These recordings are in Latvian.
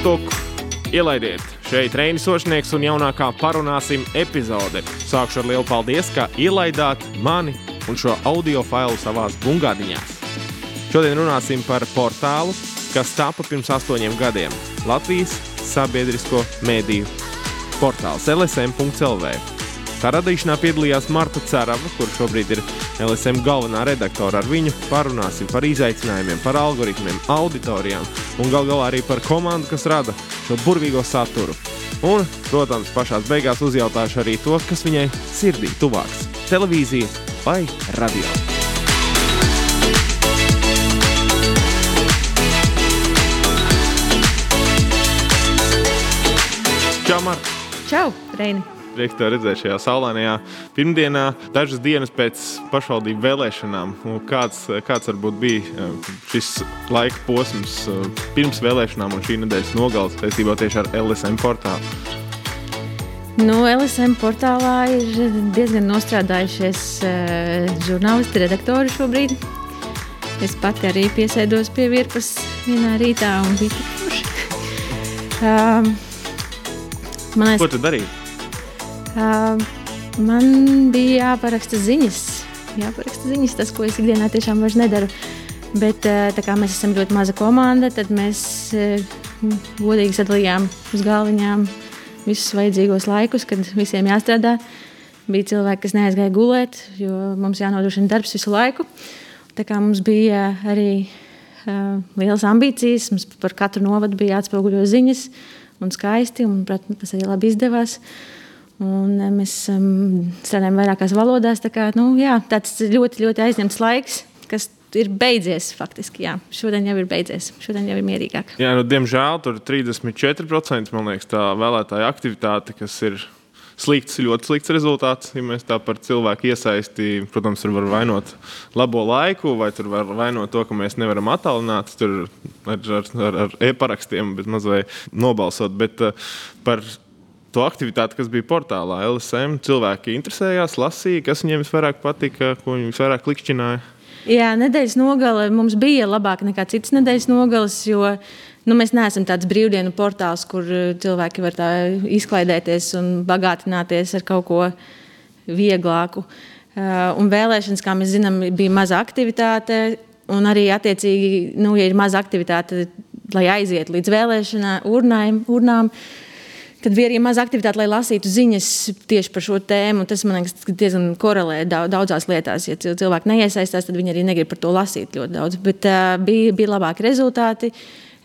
TikTok. Ielaidiet šeit Reinis Ošnieks un jaunākā parunāsim epizode. Sākšu ar lielu paldies, ka ielaidāt mani un šo audio failu savās bungādiņās. Šodien runāsim par portālu, kas tapa pirms astoņiem gadiem - Latvijas sabiedrisko mediju portāls LSM.CLV. Tā radīšanā piedalījās Marta Cerava, kurš šobrīd ir LSM galvenā redaktore. Ar viņu parunāsim par izaicinājumiem, par algoritmiem, auditorijām un gal galā arī par komandu, kas rada šo burvīgo saturu. Un, protams, pašā beigās uzjautāšu arī to, kas viņai sirdī tuvāks - televīzija vai radio. Čau, Marta! Čau, Reini! Prieks te redzēt šajā saulainajā pirmdienā, dažas dienas pēc pašvaldību vēlēšanām. Kāds, kāds varbūt bija eh, šis laika posms eh, pirms vēlēšanām un šī nedēļas nogales saistībā tieši ar LSM portālu? Nu, LSM portālā ir diezgan nostrādājušies uh, žurnālisti, redaktori šobrīd. Es pati arī piesēdos pie virpas vienā rītā un biju tik forši. um. Ko tu darīji? Uh, man bija jāparaksta ziņas. Jāparaksta ziņas, tas, ko es ikdienā tiešām vairs nedaru. Bet tā kā mēs esam ļoti maza komanda, tad mēs godīgi sadalījām uz galviņām visus vajadzīgos laikus, kad visiem jāstrādā. Bija cilvēki, kas neaizgāja gulēt, jo mums jānodrošina darbs visu laiku. Tā kā mums bija arī uh, liels ambīcijas, mums par katru novadu bija jāatspoguļo ziņas un skaisti, un, protams, tas arī labi izdevās. Uh, Un eh, mēs um, strādājam vairākās valodās. Tā kā, nu, jā, tāds ļoti, ļoti aizņemts laiks, kas ir beidzies. Faktiski, jā. Šodien jau ir beidzies. Šodien jau ir mierīgāk. Jā, nu, diemžēl tur ir 34% liekas, tā vēlētāja aktivitāte, kas ir slikts, ļoti slikts rezultāts. Ja mēs tā par cilvēku iesaisti, protams, var vainot labo laiku, vai tur var vainot to, ka mēs nevaram attālināt ar, ar, ar, ar e-parakstiem, bet mazliet nobalsot. Bet, uh, par to aktivitāti, kas bija portālā LSM. Cilvēki interesējās, lasīja, kas viņiem visvairāk patika, ko viņi visvairāk klikšķināja. Jā, nedēļas nogale mums bija labāka nekā citas nedēļas nogales, jo nu, mēs neesam tāds brīvdienu portāls, kur uh, cilvēki var izklaidēties un bagātināties ar kaut ko vieglāku. Uh, un vēlēšanas, kā mēs zinām, bija maza aktivitāte. Un arī, attiecīgi, nu, ja ir maza aktivitāte, lai aiziet līdz vēlēšanām, urnām, urnām, Tad bija arī maz aktivitāte, lai lasītu ziņas tieši par šo tēmu. Tas man liekas, diezgan korelē daudzās lietās. Ja cilvēki neiesaistās, tad viņi arī negrib par to lasīt ļoti daudz. Bet uh, bija, bija labāki rezultāti.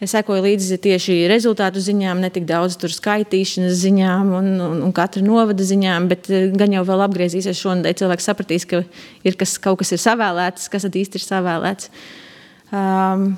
Es sekoju līdzi tieši rezultātu ziņām, ne tik daudz skaitīšanas ziņām un, un, un katra novada ziņām, bet gan jau vēl apgriezīsies šonadēļ. Cilvēks sapratīs, ka ir kas, kaut kas ir savēlēts, kas tad īsti ir savēlēts. Um,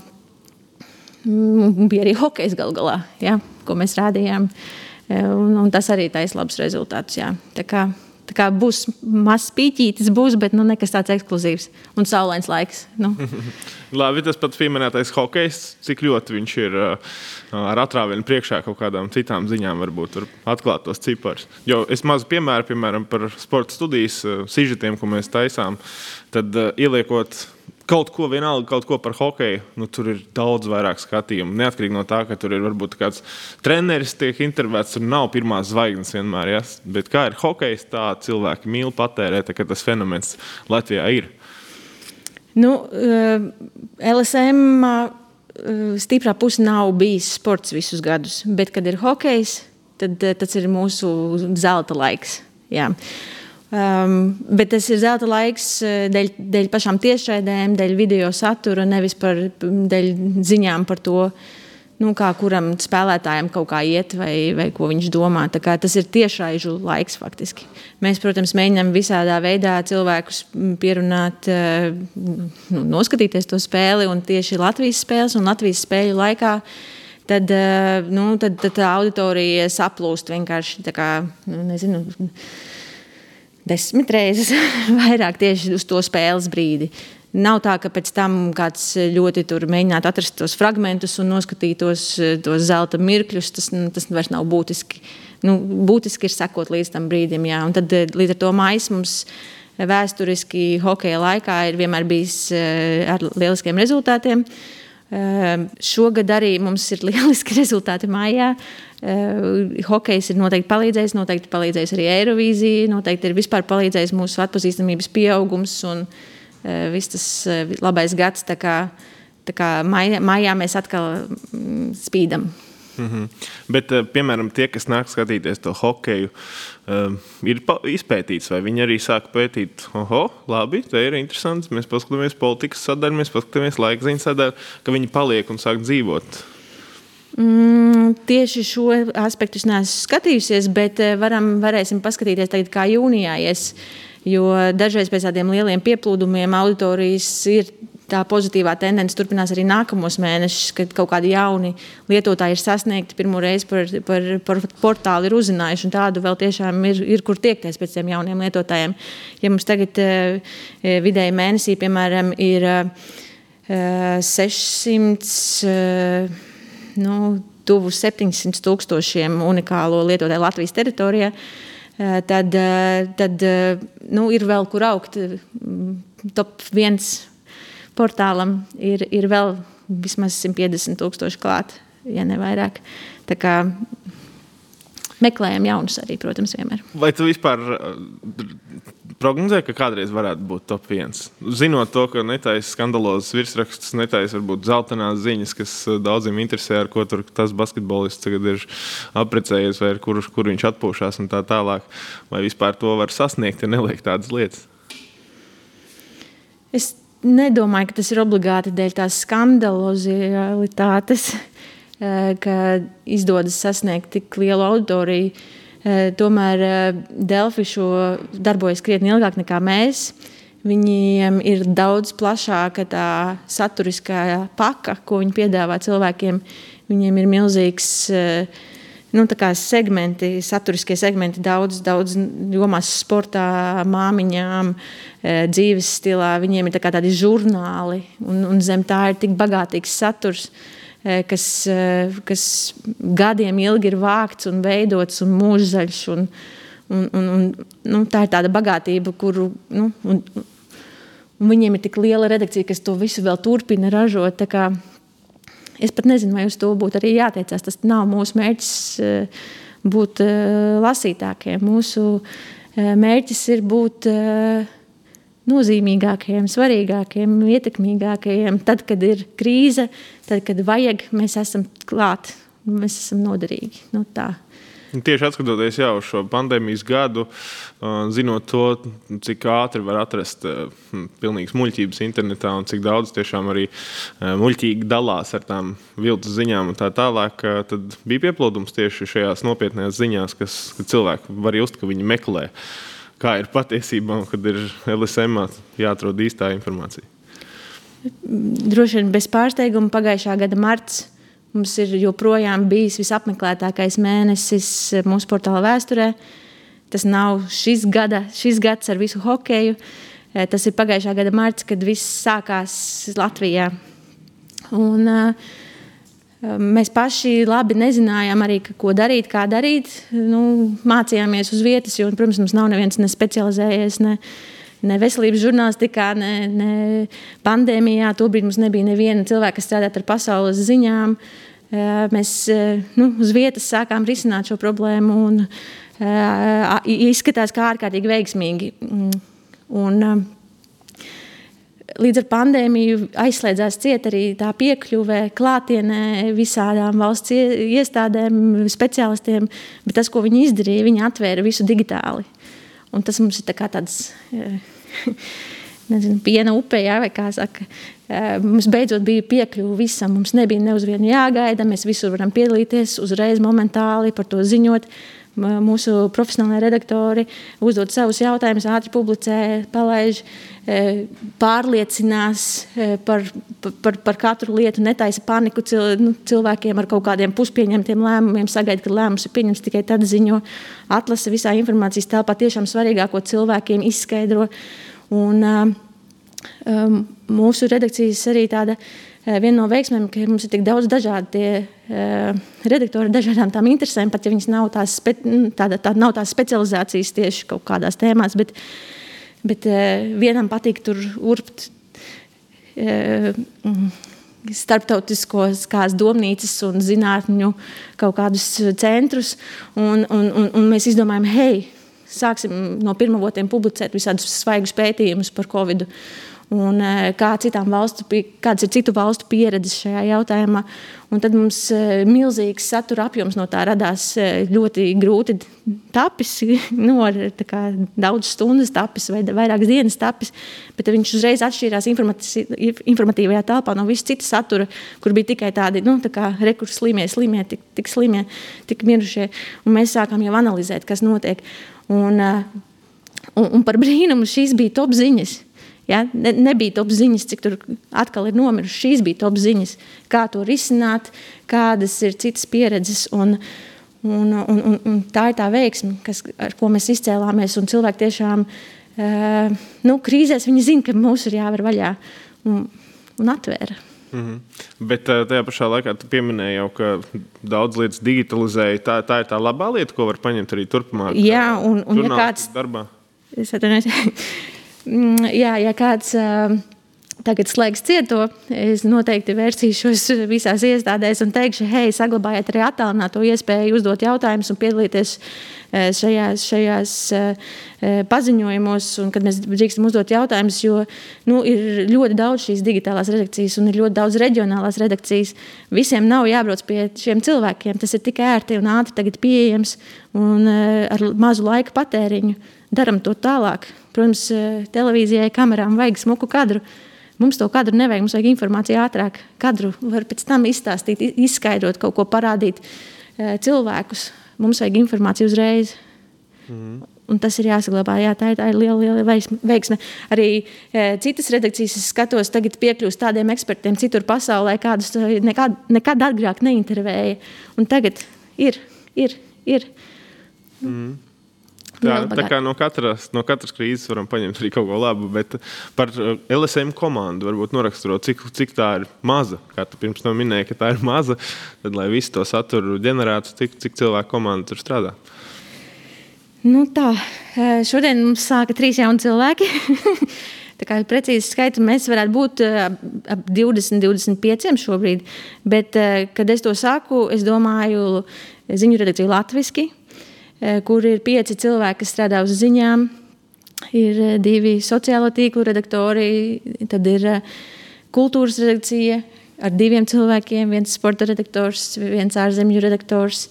bija arī hokejs gal galā, ja, ko mēs rādījām. Uh, Un, un tas arī taisa labs rezultāts. Jā. Tā kā, tā kā būs mazs pīķītis, būs, bet nu, nekas tāds ekskluzīvs un saulains laiks. Nu. Labi, tas pats pieminētais hokejs, cik ļoti viņš ir uh, ar atrāvienu priekšā kaut kādām citām ziņām, varbūt var atklāt tos ciparus. Jo es mazu piemēru, piemēram, par sporta studijas uh, sižetiem, ko mēs taisām, tad uh, ieliekot kaut ko, vienalga, kaut ko par hokeju, nu, tur ir daudz vairāk skatījumu. Neatkarīgi no tā, ka tur ir varbūt kāds treneris, tiek intervētas, tur nav pirmās zvaigznes vienmēr. Ja? Bet kā ir hokejs, tā cilvēki mīl patērēt, ka tas fenomens Latvijā ir. Nu, eh, LSM eh, stiprā puse nav bijis sports visus gadus, bet, kad ir hokejs, tad eh, tas ir mūsu zelta laiks. Jā. Um, bet tas ir zelta laiks uh, dēļ, dēļ pašām tiešraidēm, dēļ video satura, nevis par, dēļ ziņām par to, nu, kā kuram spēlētājam kaut kā iet vai, vai ko viņš domā. Tas ir tiešraižu laiks faktiski. Mēs, protams, mēģinām visādā veidā cilvēkus pierunāt, uh, nu, noskatīties to spēli un tieši Latvijas spēles un Latvijas spēļu laikā. Tad, uh, nu, tad, tad auditorija saplūst vienkārši tā kā, nu, nezinu, desmit reizes vairāk tieši uz to spēles brīdi. Nav tā, ka pēc tam kāds ļoti mēģinātu atrast tos fragmentus un noskatītos tos zelta mirkļus. Tas, tas vairs nav būtiski. Nu, būtiski ir sekot līdz tam brīdim. Jā. Un tad līdz ar to mājas mums vēsturiski hokeja laikā ir vienmēr bijis eh, ar lieliskiem rezultātiem. Šogad arī mums ir lieliski rezultāti mājā. Hokejs ir noteikti palīdzējis, noteikti palīdzējis arī Eirovīzija, noteikti ir vispār palīdzējis mūsu atpazīstamības pieaugums un viss tas labais gads. Tā kā, tā kā mājā mēs atkal mm, spīdam. Mm -hmm. Bet, eh, piemēram, tie, kas nāk skatīties to hokeju, um, ir izpētīts, vai viņi arī sāk pētīt, oho, labi, tā ir interesanti. Mēs paskatāmies politikas sadaļu, mēs paskatāmies laikziņu sadaļu, ka viņi paliek un sāk dzīvot. Mm, tieši šo aspektu es neesmu skatījusies, bet eh, varam, varēsim paskatīties tagad, kā jūnijā ies. Jo dažreiz pēc tādiem lieliem pieplūdumiem auditorijas ir tā pozitīvā tendence turpinās arī nākamos mēnešus, kad kaut kādi jauni lietotāji ir sasniegti pirmo reizi par, par, par portālu, ir uzzinājuši. Tādu vēl tiešām ir, ir kur tiekties pēc tiem jauniem lietotājiem. Ja mums tagad uh, vidēji mēnesī, piemēram, ir uh, 600, uh, nu, tuvu 700 tūkstošiem unikālo lietotāju Latvijas teritorijā, tad, tad nu, ir vēl kur augt. Top viens portālam ir, ir vēl vismaz 150 tūkstoši klāt, ja ne vairāk. Tā kā meklējam jaunus arī, protams, vienmēr. Vai tu vispār uh, prognozē, ka kādreiz varētu būt top 1? Zinot to, ka netaisa skandalozes virsrakstus, netaisa varbūt zeltainās ziņas, kas uh, daudziem interesē, ar ko tur tas basketbolists tagad ir apprecējies, vai kur, kur viņš atpūšās un tā tālāk. Vai vispār to var sasniegt, ja neliek tādas lietas? Es nedomāju, ka tas ir obligāti dēļ tās skandalozitātes, eh, ka izdodas sasniegt tik lielu auditoriju. Eh, tomēr eh, Delfi šo darbojas krietni ilgāk nekā mēs. Viņiem ir daudz plašāka tā saturiskā paka, ko viņi piedāvā cilvēkiem. Viņiem ir milzīgs uh, nu, segmenti, saturiskie segmenti daudz, daudz jomās, sportā, māmiņām, e, dzīves stilā. Viņiem ir tā tādi žurnāli, un, un zem tā ir tik bagātīgs saturs. E, kas, e, kas gadiem ilgi ir vākts un veidots un mūžzaļš. Un, un, un, un, nu, tā ir tāda bagātība, kuru nu, un, un viņiem ir tik liela redakcija, kas to visu vēl turpina ražot. Es pat nezinu, vai uz to būtu arī jāteicās. Tas nav mūsu mērķis eh, būt eh, lasītākiem. Mūsu eh, mērķis ir būt nozīmīgākajiem, svarīgākajiem, ietekmīgākajiem. Tad, kad ir krīze, tad, kad vajag, mēs esam klāt, mēs esam noderīgi. Nu, tā. Tieši skatoties uz šo pandēmijas gadu, zinot to, cik ātri var atrast hm, pilnīgas muļķības internetā un cik daudz tiešām arī muļķīgi dalās ar tām viltus ziņām un tā tālāk, tad bija pieplūdums tieši šajās nopietnējās ziņās, kas cilvēki var just, ka viņi meklē, kā ir patiesībā, kad ir LSM jāatrod īstā informācija. Droši vien bez pārsteiguma pagājušā gada marts Mums ir joprojām bijis visapmeklētākais mēnesis mūsu portāla vēsturē. Tas nav šis, gada, šis gads ar visu hokeju. Eh, tas ir pagājušā gada marts, kad viss sākās Latvijā. Un, uh, Mēs paši labi nezinājām, arī, ko darīt, kā darīt. Nu, mācījāmies uz vietas, jo, protams, mums nav neviens ne specializējies ne, ne veselības žurnālistikā, ne, ne pandēmijā. Tobrīd mums nebija neviena cilvēka, kas strādātu ar pasaules ziņām. Uh, Mēs nu, uz vietas sākām risināt šo problēmu, un izskatās, kā ārkārtīgi veiksmīgi. Mm, un, Līdz ar pandēmiju aizslēdzās ciet arī tā piekļuve klātienē visādām valsts iestādēm, speciālistiem, bet tas, ko viņi izdarīja, viņi atvēra visu digitāli. Un tas mums ir tā tāds nezinu, piena upē, jā, vai kā saka. Mums beidzot bija piekļuve visam. Mums nebija ne uz vienu jāgaida. Mēs visur varam piedalīties, uzreiz, momentāli par to ziņot. Mūsu profesionālai redaktori uzdod savus jautājumus, ātri publicē, palaiž, pārliecinās par, par, par katru lietu, netaisa paniku nu, cilvēkiem ar kaut kādiem puspieņemtiem lēmumiem, sagaida, ka lēmums ir pieņemts tikai tad ziņo, atlasa visā informācijas telpā tiešām svarīgāko cilvēkiem, izskaidro. Un, um, mūsu redakcijas arī tāda viena no veiksmēm, ka mums ir tik daudz dažādu tie, uh, redaktori ar dažādām tām interesēm, pat ja viņas nav tās, spe, tāda, tāda nav tās specializācijas tieši kaut kādās tēmās, bet, bet uh, vienam patīk tur urbt uh, starptautiskos domnīcas un zinātņu kaut kādus centrus. Un, un, un, un mēs izdomājām, hei, sāksim no pirmavotiem publicēt visādus svaigus pētījumus par Covid. Un, kā citām valstu, kādas ir citu valstu pieredzes šajā jautājumā. Un tad mums milzīgs satura apjoms no tā radās ļoti grūti tapis, nu, ar kā, daudz stundas tapis vai vairākas dienas tapis. Bet viņš uzreiz atšķīrās informatīvajā telpā no visas citas satura, kur bija tikai tādi nu, tā rekursi slimie, slimie, tik, tik slimie, tik mirušie. Un mēs sākām jau analizēt, kas notiek. Un, uh, un, un par brīnumu šīs bija top ziņas. Ja? Ne, nebija top ziņas, cik tur atkal ir nomiruši. Šīs bija top ziņas, kā to risināt, kādas ir citas pieredzes. Un, un, un, un, un tā ir tā veiksme, kas, ar ko mēs izcēlāmies. Cilvēki tiešām uh, nu, krīzēs zina, ka mūs ir jāver vaļā un, un atvēra. Mm -hmm. Bet tajā pašā laikā tu pieminēji jau, ka daudz lietas digitalizēja. Tā, tā ir tā labā lieta, ko var paņemt arī turpmāk. Jā, un, un ja kāds darbā. Es atvainojos. Mm, jā, ja kāds tagad slēgs cieto, es noteikti vērsīšos visās iestādēs un teikšu, hei, saglabājiet arī attālināto iespēju uzdot jautājumus un piedalīties šajās, šajās paziņojumos, un kad mēs drīkstam uzdot jautājumus, jo nu, ir ļoti daudz šīs digitālās redakcijas un ir ļoti daudz reģionālās redakcijas. Visiem nav jābrauc pie šiem cilvēkiem. Tas ir tik ērti un ātri tagad pieejams un ar mazu laika patēriņu. Daram to tālāk. Protams, televīzijai, kamerām vajag smuku kadru. Mums to kadru nevajag, mums vajag informāciju ātrāk. Kadru var pēc tam izstāstīt, izskaidrot, kaut ko parādīt cilvēkus. Mums vajag informāciju uzreiz. Mm. Un tas ir jāsaglabā. Jā, tā, ir, tā ir liela, liela veiksme. Arī e, citas redakcijas, skatos, tagad piekļūst tādiem ekspertiem citur pasaulē, kādus nekad, nekad agrāk neintervēja. Un tagad ir, ir, ir. Mm. Tā, tā kā no katras, no katras krīzes varam paņemt arī kaut ko labu, bet par uh, LSM komandu varbūt noraksturot, cik, cik tā ir maza. Kā tu pirms tam minēji, ka tā ir maza, tad lai visu to saturu ģenerētu, cik, cik cilvēku komanda tur strādā. Nu tā, eh, šodien mums sāka trīs jauni cilvēki. Tā kā precīzi skaitu mēs varētu būt eh, ap 20, 25 šobrīd. Bet, eh, kad es to saku, es domāju ziņu redakciju latviešu Eh, kur ir pieci cilvēki, kas strādā uz ziņām. Ir eh, divi sociālo tīklu redaktori, tad ir eh, kultūras redakcija ar diviem cilvēkiem, viens sporta redaktors, viens ārzemju redaktors.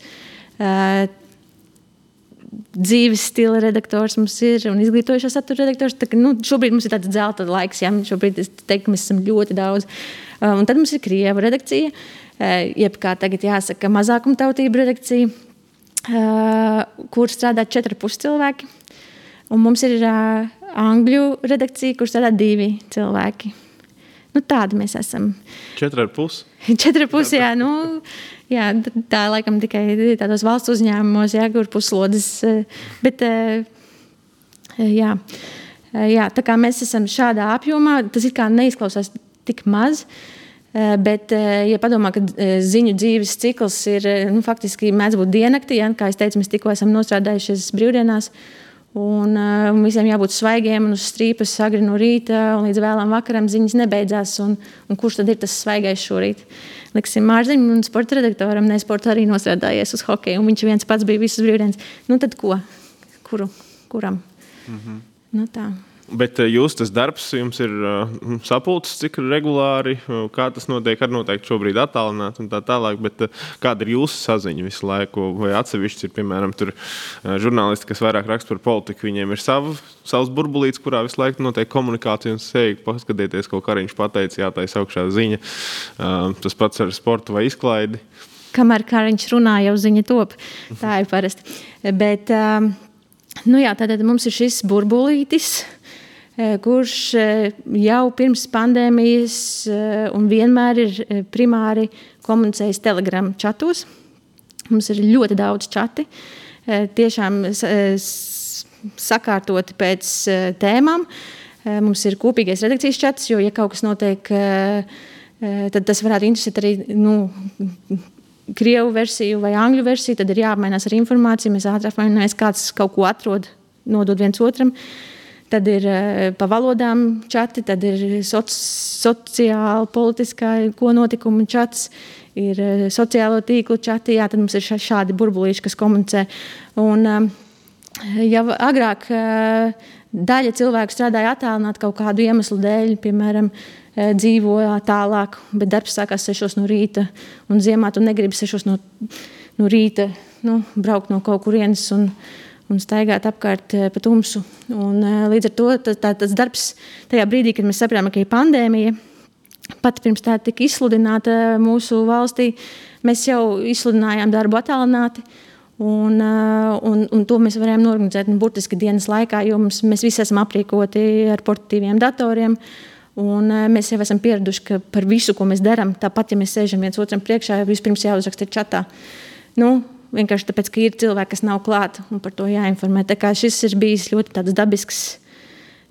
Dzīves stila redaktors mums ir un izglītojošā satura redaktors. Tā, nu, šobrīd mums ir tāds zelta laiks, ja šobrīd teiktu, mēs esam ļoti daudz. Un tad mums ir krievu redakcija, jeb kā tagad jāsaka, mazākumtautību redakcija kur strādā 4,5 cilvēki. Un mums ir uh, angļu redakcija, kur strādā divi cilvēki. Nu, tādi mēs esam. 4,5. 4,5. Jā, nu, jā, tā laikam tikai tādos valsts uzņēmumos, jā, kur puslodes. Bet, jā, jā, tā kā mēs esam šādā apjomā, tas ir kā neizklausās tik maz. Uh, Eh, bet, eh, ja padomā, ka eh, ziņu dzīves cikls ir nu, faktiski mēdz būt diennaktī, ja, kā jau teicu, mēs tikko esam nostrādājušies brīvdienās. Un uh, visiem jābūt svaigiem un uz strīpas agri no rīta līdz vēlam vakaram ziņas nebeidzās. Un, un kurš tad ir tas svaigais šorīt? Liksim, Mārziņam un sporta redaktoram, ne sporta arī nostrādājies uz hokeju, un viņš viens pats bija visas brīvdienas. Nu tad ko? Kuru? Kuram? Mm -hmm. nu, tā. Bet eh, jūs tas darbs jums ir uh, sapulcis, cik regulāri, uh, kā tas notiek, ar noteikti šobrīd attālināt un tā tālāk. Bet, uh, kāda ir jūsu saziņa visu laiku? Vai atsevišķi ir, piemēram, uh, žurnālisti, kas vairāk raksta par politiku, viņiem ir sava, savs burbulīts, kurā visu laiku notiek komunikācija un sēž, paskatieties, ko Kariņš pateica, jātaisa augšā ziņa. Uh, tas pats ar sportu vai izklaidi. Kamēr Kariņš runā, jau ziņa top. Tā ir parasti. Bet, um, nu jā, tad mums ir šis burbulītis Eh, kurš eh, jau pirms pandēmijas eh, un vienmēr ir primāri komunicējis Telegram čatos. Mums ir ļoti daudz čati, tiešām sakārtoti pēc tēmām. Mums ir kopīgais redakcijas čats, jo, ja kaut kas notiek, tad tas varētu interesēt arī nu, krievu versiju vai angļu versiju. Tad ir jāapmainās ar informāciju, mēs ātrāk apmainamies, kāds kaut ko atrod, nodod viens otram. Uh, Tad ir pa valodām čati, tad ir soci, sociāla, politiskā, ko notikumu čats, ir sociālo tīklu čati. Jā, tad mums ir šādi burbulīši, kas komunicē. Un, jau agrāk daļa cilvēku strādāja attālināti kaut kādu iemeslu dēļ, piemēram, dzīvoja tālāk, bet darbs sākās 6 no rīta. Un ziemā tu negribi 6 no, no rīta nu, braukt no kaut kurienes. Un, un staigāt apkārt eh, pa tumsu. Un, eh, līdz ar to tā, tā, tas darbs tajā brīdī, kad mēs sapratām, ka ir pandēmija, pat pirms tā tika izsludināta mūsu valstī, mēs jau izsludinājām darbu attālināti. Un, eh, un, un to mēs varējām norganizēt nu, burtiski dienas laikā, jo mums, mēs visi esam aprīkoti ar portatīviem datoriem. Un mēs jau esam pieraduši, ka par visu, ko mēs darām, tāpat, ja mēs sēžam viens otram priekšā, jau vispirms jāuzraksta čatā. Nu, vienkārši tāpēc, ka ir cilvēki, kas nav klāti un par to jāinformē. Tā kā šis ir bijis ļoti dabisks,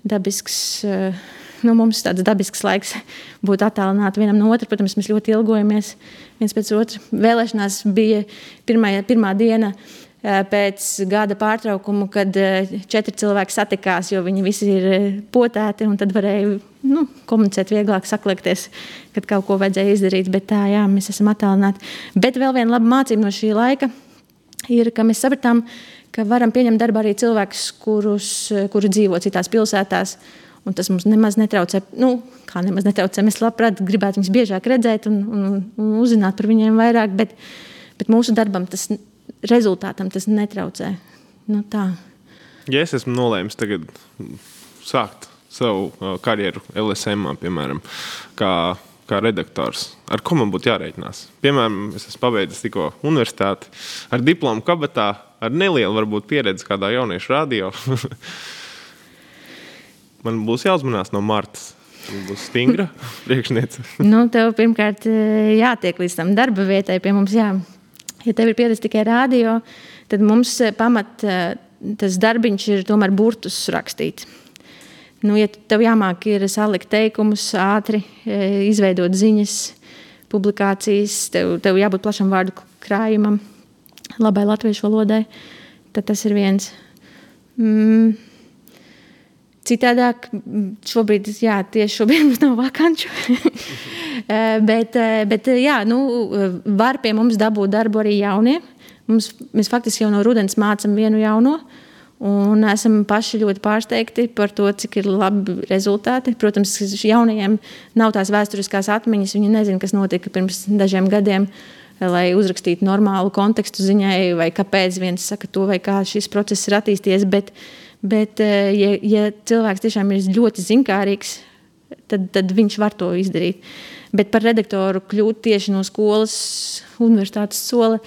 dabisks eh, nu, mums tāds dabisks laiks būt attālināti vienam no otra. Protams, mēs ļoti ilgojamies viens pēc otra. Vēlēšanās bija pirmā, pirmā diena eh, pēc gada pārtraukuma, kad eh, četri cilvēki satikās, jo viņi visi ir potēti. Tad varēja nu, komunicēt vieglāk, sakliekties, kad kaut ko vajadzēja izdarīt. Bet tā, jā, mēs esam attālināti. Bet vēl viena laba mācība no šī laika ir, ka mēs sapratām, ka varam pieņemt darbā arī cilvēkus, kurus, kuri dzīvo citās pilsētās. Un tas mums nemaz netraucē. Nu, kā nemaz netraucē. Mēs labprāt gribētu viņus biežāk redzēt un, un, un uzzināt par viņiem vairāk, bet, bet mūsu darbam tas rezultātam tas netraucē. Nu, tā. ja es esmu nolēmis tagad sākt savu uh, karjeru LSM, piemēram, kā kā redaktors, ar ko man būtu jārēķinās. Piemēram, es esmu pabeidzis tikko universitāti ar diplomu kabatā, ar nelielu varbūt pieredzi kādā jauniešu radio. man būs jāuzmanās no Martas. Viņa būs stingra priekšniece. nu, tev pirmkārt eh, jātiek līdz tam darba vietai pie mums. Jā. Ja tev ir pieredze tikai radio, tad mums eh, pamat eh, tas darbiņš ir tomēr burtus rakstīt. Nu, ja tev jāmāk ir salikt teikumus, ātri e, izveidot ziņas, publikācijas, tev, tev jābūt plašam vārdu krājumam, labai latviešu valodai, tad tas ir viens. Mm. Citādāk, šobrīd, jā, tieši šobrīd mums nav vakanču. E, bet, e, bet jā, nu, var pie mums dabūt darbu arī jaunie. Mums, mēs faktiski jau no rudens mācām vienu jauno. Uh, Un esam paši ļoti pārsteigti par to, cik ir labi rezultāti. Protams, jaunajiem nav tās vēsturiskās atmiņas. Viņi nezina, kas notika pirms dažiem gadiem, lai uzrakstītu normālu kontekstu ziņai, vai kāpēc viens saka to, vai kā šis process ir attīstījies. Bet, bet eh, ja, ja cilvēks tiešām ir ļoti zinkārīgs, tad, tad viņš var to izdarīt. Bet par redaktoru kļūt tieši no skolas, universitātes sola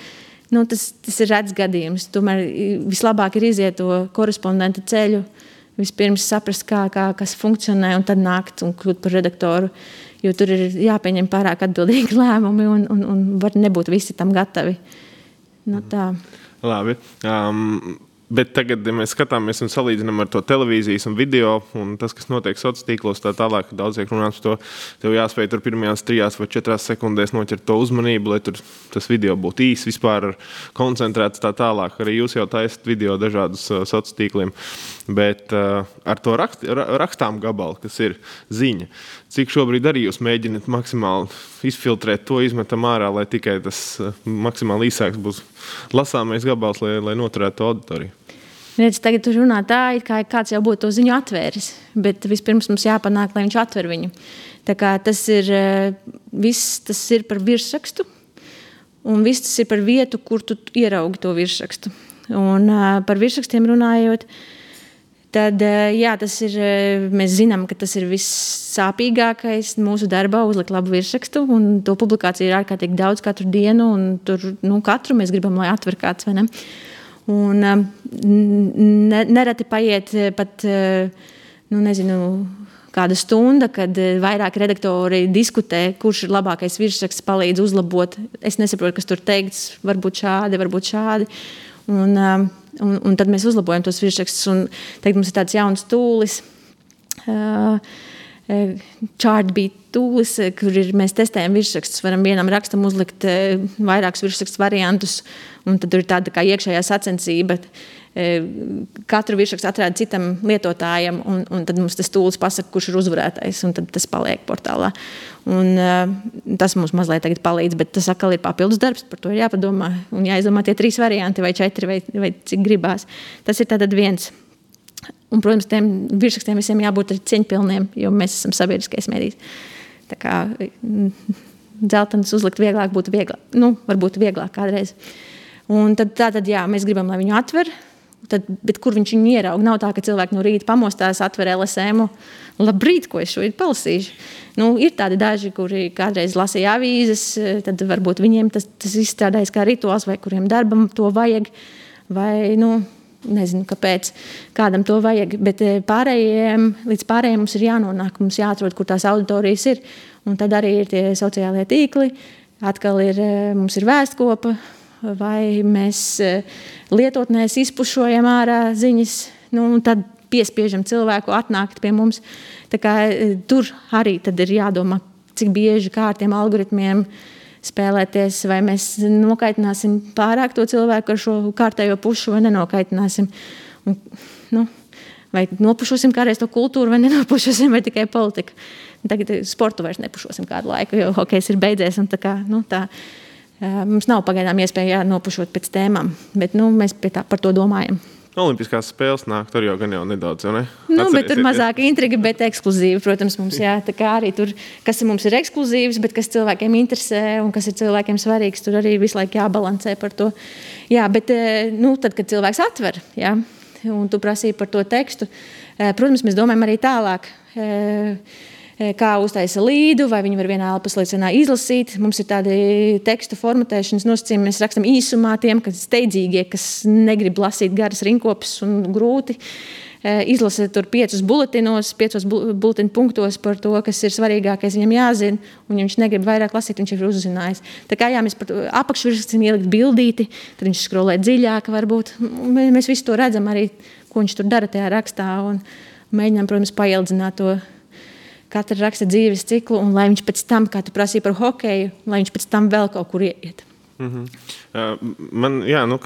nu, tas, tas ir redzams gadījums. Tomēr vislabāk ir iziet to korespondenta ceļu, vispirms saprast, kā, kā kas funkcionē, un tad nākt un kļūt par redaktoru. Jo tur ir jāpieņem pārāk atbildīgi lēmumi, un, un, un var nebūt visi tam gatavi. Nu, tā. Labi. Um, Bet tagad, ja mēs skatāmies un salīdzinām ar to televīzijas un video, un tas, kas notiek sociālos tīklos, tā tālāk, daudz tiek runāts par to, tev jāspēj tur pirmajās trijās vai četrās sekundēs noķert to uzmanību, lai tur tas video būtu īss, vispār koncentrēts tā tālāk. Arī jūs jau taisat video dažādus uh, sociālos tīkliem, bet uh, ar to rakst, rakstām gabalu, kas ir ziņa, cik šobrīd arī jūs mēģināt maksimāli izfiltrēt to, izmetam ārā, lai tikai tas uh, maksimāli īsāks būs lasāmais gabals, lai, lai noturētu auditoriju. Redz, tagad jūs runājat tā, it kā kāds jau būtu to ziņu atvēris, bet vispirms mums jāpanāk, lai viņš atver viņu. Tā kā tas ir eh, viss, tas ir par virsrakstu, un viss tas ir par vietu, kur tu ieraugi to virsrakstu. Un eh, par virsrakstiem runājot, tad eh, jā, ir, mēs zinām, ka tas ir vissāpīgākais mūsu darbā, uzlikt labu virsrakstu, to publikāciju ir ārkārtīgi daudz katru dienu, un tur nu, katru mēs gribam, lai atver kāds, vai ne? Un um, ne, nereti paiet eh, pat eh, nu, nezinu, kāda stunda, kad eh, vairāk redaktori diskutē, kurš ir labākais virsraksts, palīdz uzlabot. Es nesaprotu, kas tur teikts, varbūt šādi, varbūt šādi. Un, um, un, un tad mēs uzlabojam tos virsrakstus. Tagad mums ir tāds jauns tūlis. Uh, Chartbeat tūlis, kur ir, mēs testējam virsrakstus. Varam vienam rakstam uzlikt vairākus virsrakstu variantus, un tad ir tāda kā iekšējā sacensība. katru virsrakstu atrada citam lietotājam, un, un tad mums tas tūlis pasaka, kurš ir uzvarētājs, un tad tas paliek portālā. Un, tas mums mazliet palīdz, bet tas atkal ir papildus darbs. Par to ir jāpadomā un jāizdomā tie trīs varianti, vai četri, vai, vai cik gribās. Tas ir viens. Un, protams, tiem virsrakstiem visiem jābūt cieņpilniem, jo mēs esam sabiedriskais mēdījis. Tā kā dzeltenis uzlikt vieglāk, būtu vieglāk, nu, varbūt vieglāk kādreiz. Un tad, tā tad jā, mēs gribam, lai viņu atver. Tad, bet kur viņš viņu ierauga? Nav tā, ka cilvēki no rīta pamostās, atver LSM. Labrīt, ko es šodien palasīšu. Nu, ir tādi daži, kuri kādreiz lasīja avīzes, tad varbūt viņiem tas, tas izstrādājas kā rituāls, vai kuriem darbam to vajag. Vai, nu, nezinu, kāpēc kādam to vajag. Bet eh, pārējiem, līdz pārējiem mums ir jānonāk, mums jāatrod, kur tās auditorijas ir. Un tad arī ir tie sociālie tīkli. Atkal ir, eh, mums ir vēstkopa, vai mēs eh, lietotnēs izpušojam ārā ziņas, nu, tad piespiežam cilvēku atnākt pie mums. Kā, tur arī ir jādomā, cik bieži kā ar tiem algoritmiem spēlēties, vai mēs nokaitināsim pārāk to cilvēku ar šo kārtējo pušu, vai nenokaitināsim. Un, nu, vai nopušosim kādreiz to kultūru, vai nenopušosim, vai tikai politiku. Tagad sportu vairs nepušosim kādu laiku, jo hokejs ir beidzies. Tā, nu, tā, mums nav pagaidām iespēja nopušot pēc tēmām, bet nu, mēs tā, par to domājam. Olimpiskās spēles nāk, tur jau gan jau nedaudz. Ne? Nu, bet tur mazāk intriga, bet ekskluzīva. Protams, mums jā, arī tur, kas mums ir ekskluzīvs, bet kas cilvēkiem interesē un kas ir cilvēkiem svarīgs, tur arī visu laiku jābalansē par to. Jā, bet eh, nu, tad, kad cilvēks atver, jā, un tu prasīji par to tekstu, eh, protams, mēs domājam arī tālāk. Kā uztaisa līdu, vai viņi var vienā elpas līdzenā izlasīt. Mums ir tādi tekstu formatēšanas nosacījumi. Mēs rakstām īsumā tiem, kas steidzīgie, kas negrib lasīt garas rinkopus un grūti. Izlasa tur piecus buletinos, piecos buletiņu punktos par to, kas ir svarīgākais viņam jāzina. Un, ja viņš negrib vairāk lasīt, viņš ir uzzinājis. Tā kā jā, mēs apakšvirsmu ielikt bildīti, tad viņš skrolē dziļāk. Varbūt. Mēs visi to redzam arī, ko viņš tur dara tajā rakstā. Un mēģinām, protams, paildzināt to katra raksta dzīves ciklu, un lai viņš pēc tam, kā tu prasīji par hokeju, lai viņš pēc tam vēl kaut kur iet. Mm -hmm. man, jā, nu,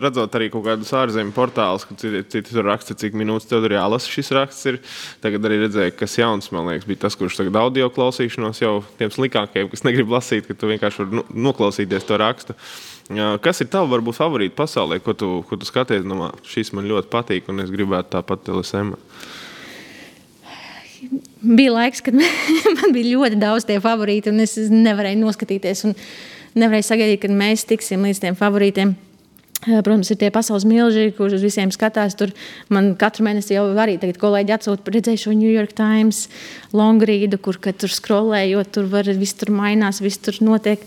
redzot arī kaut kādus ārzemju portālus, kad citi, citi tur raksta, cik minūtes tev ir jālasa šis raksts. Ir. Tagad arī redzēju, kas jauns, man liekas, bija tas, kurš tagad audio klausīšanos jau tiem slikākajiem, kas negrib lasīt, ka tu vienkārši vari nu, noklausīties to rakstu. Kas ir tavs, varbūt, favorīti pasaulē, ko tu, ko tu skaties? Nu, šis man ļoti patīk, un es gribētu tāpat LSM. Bija laiks, kad man bija ļoti daudz tie favorīti, un es nevarēju noskatīties un nevarēju sagaidīt, kad mēs tiksim līdz tiem favorītiem. Protams, ir tie pasaules milži, kurus uz visiem skatās. Tur man katru mēnesi jau arī tagad kolēģi atsūta, redzēju šo New York Times longrīdu, kur tur skrolējot, tur var, viss tur mainās, viss tur notiek.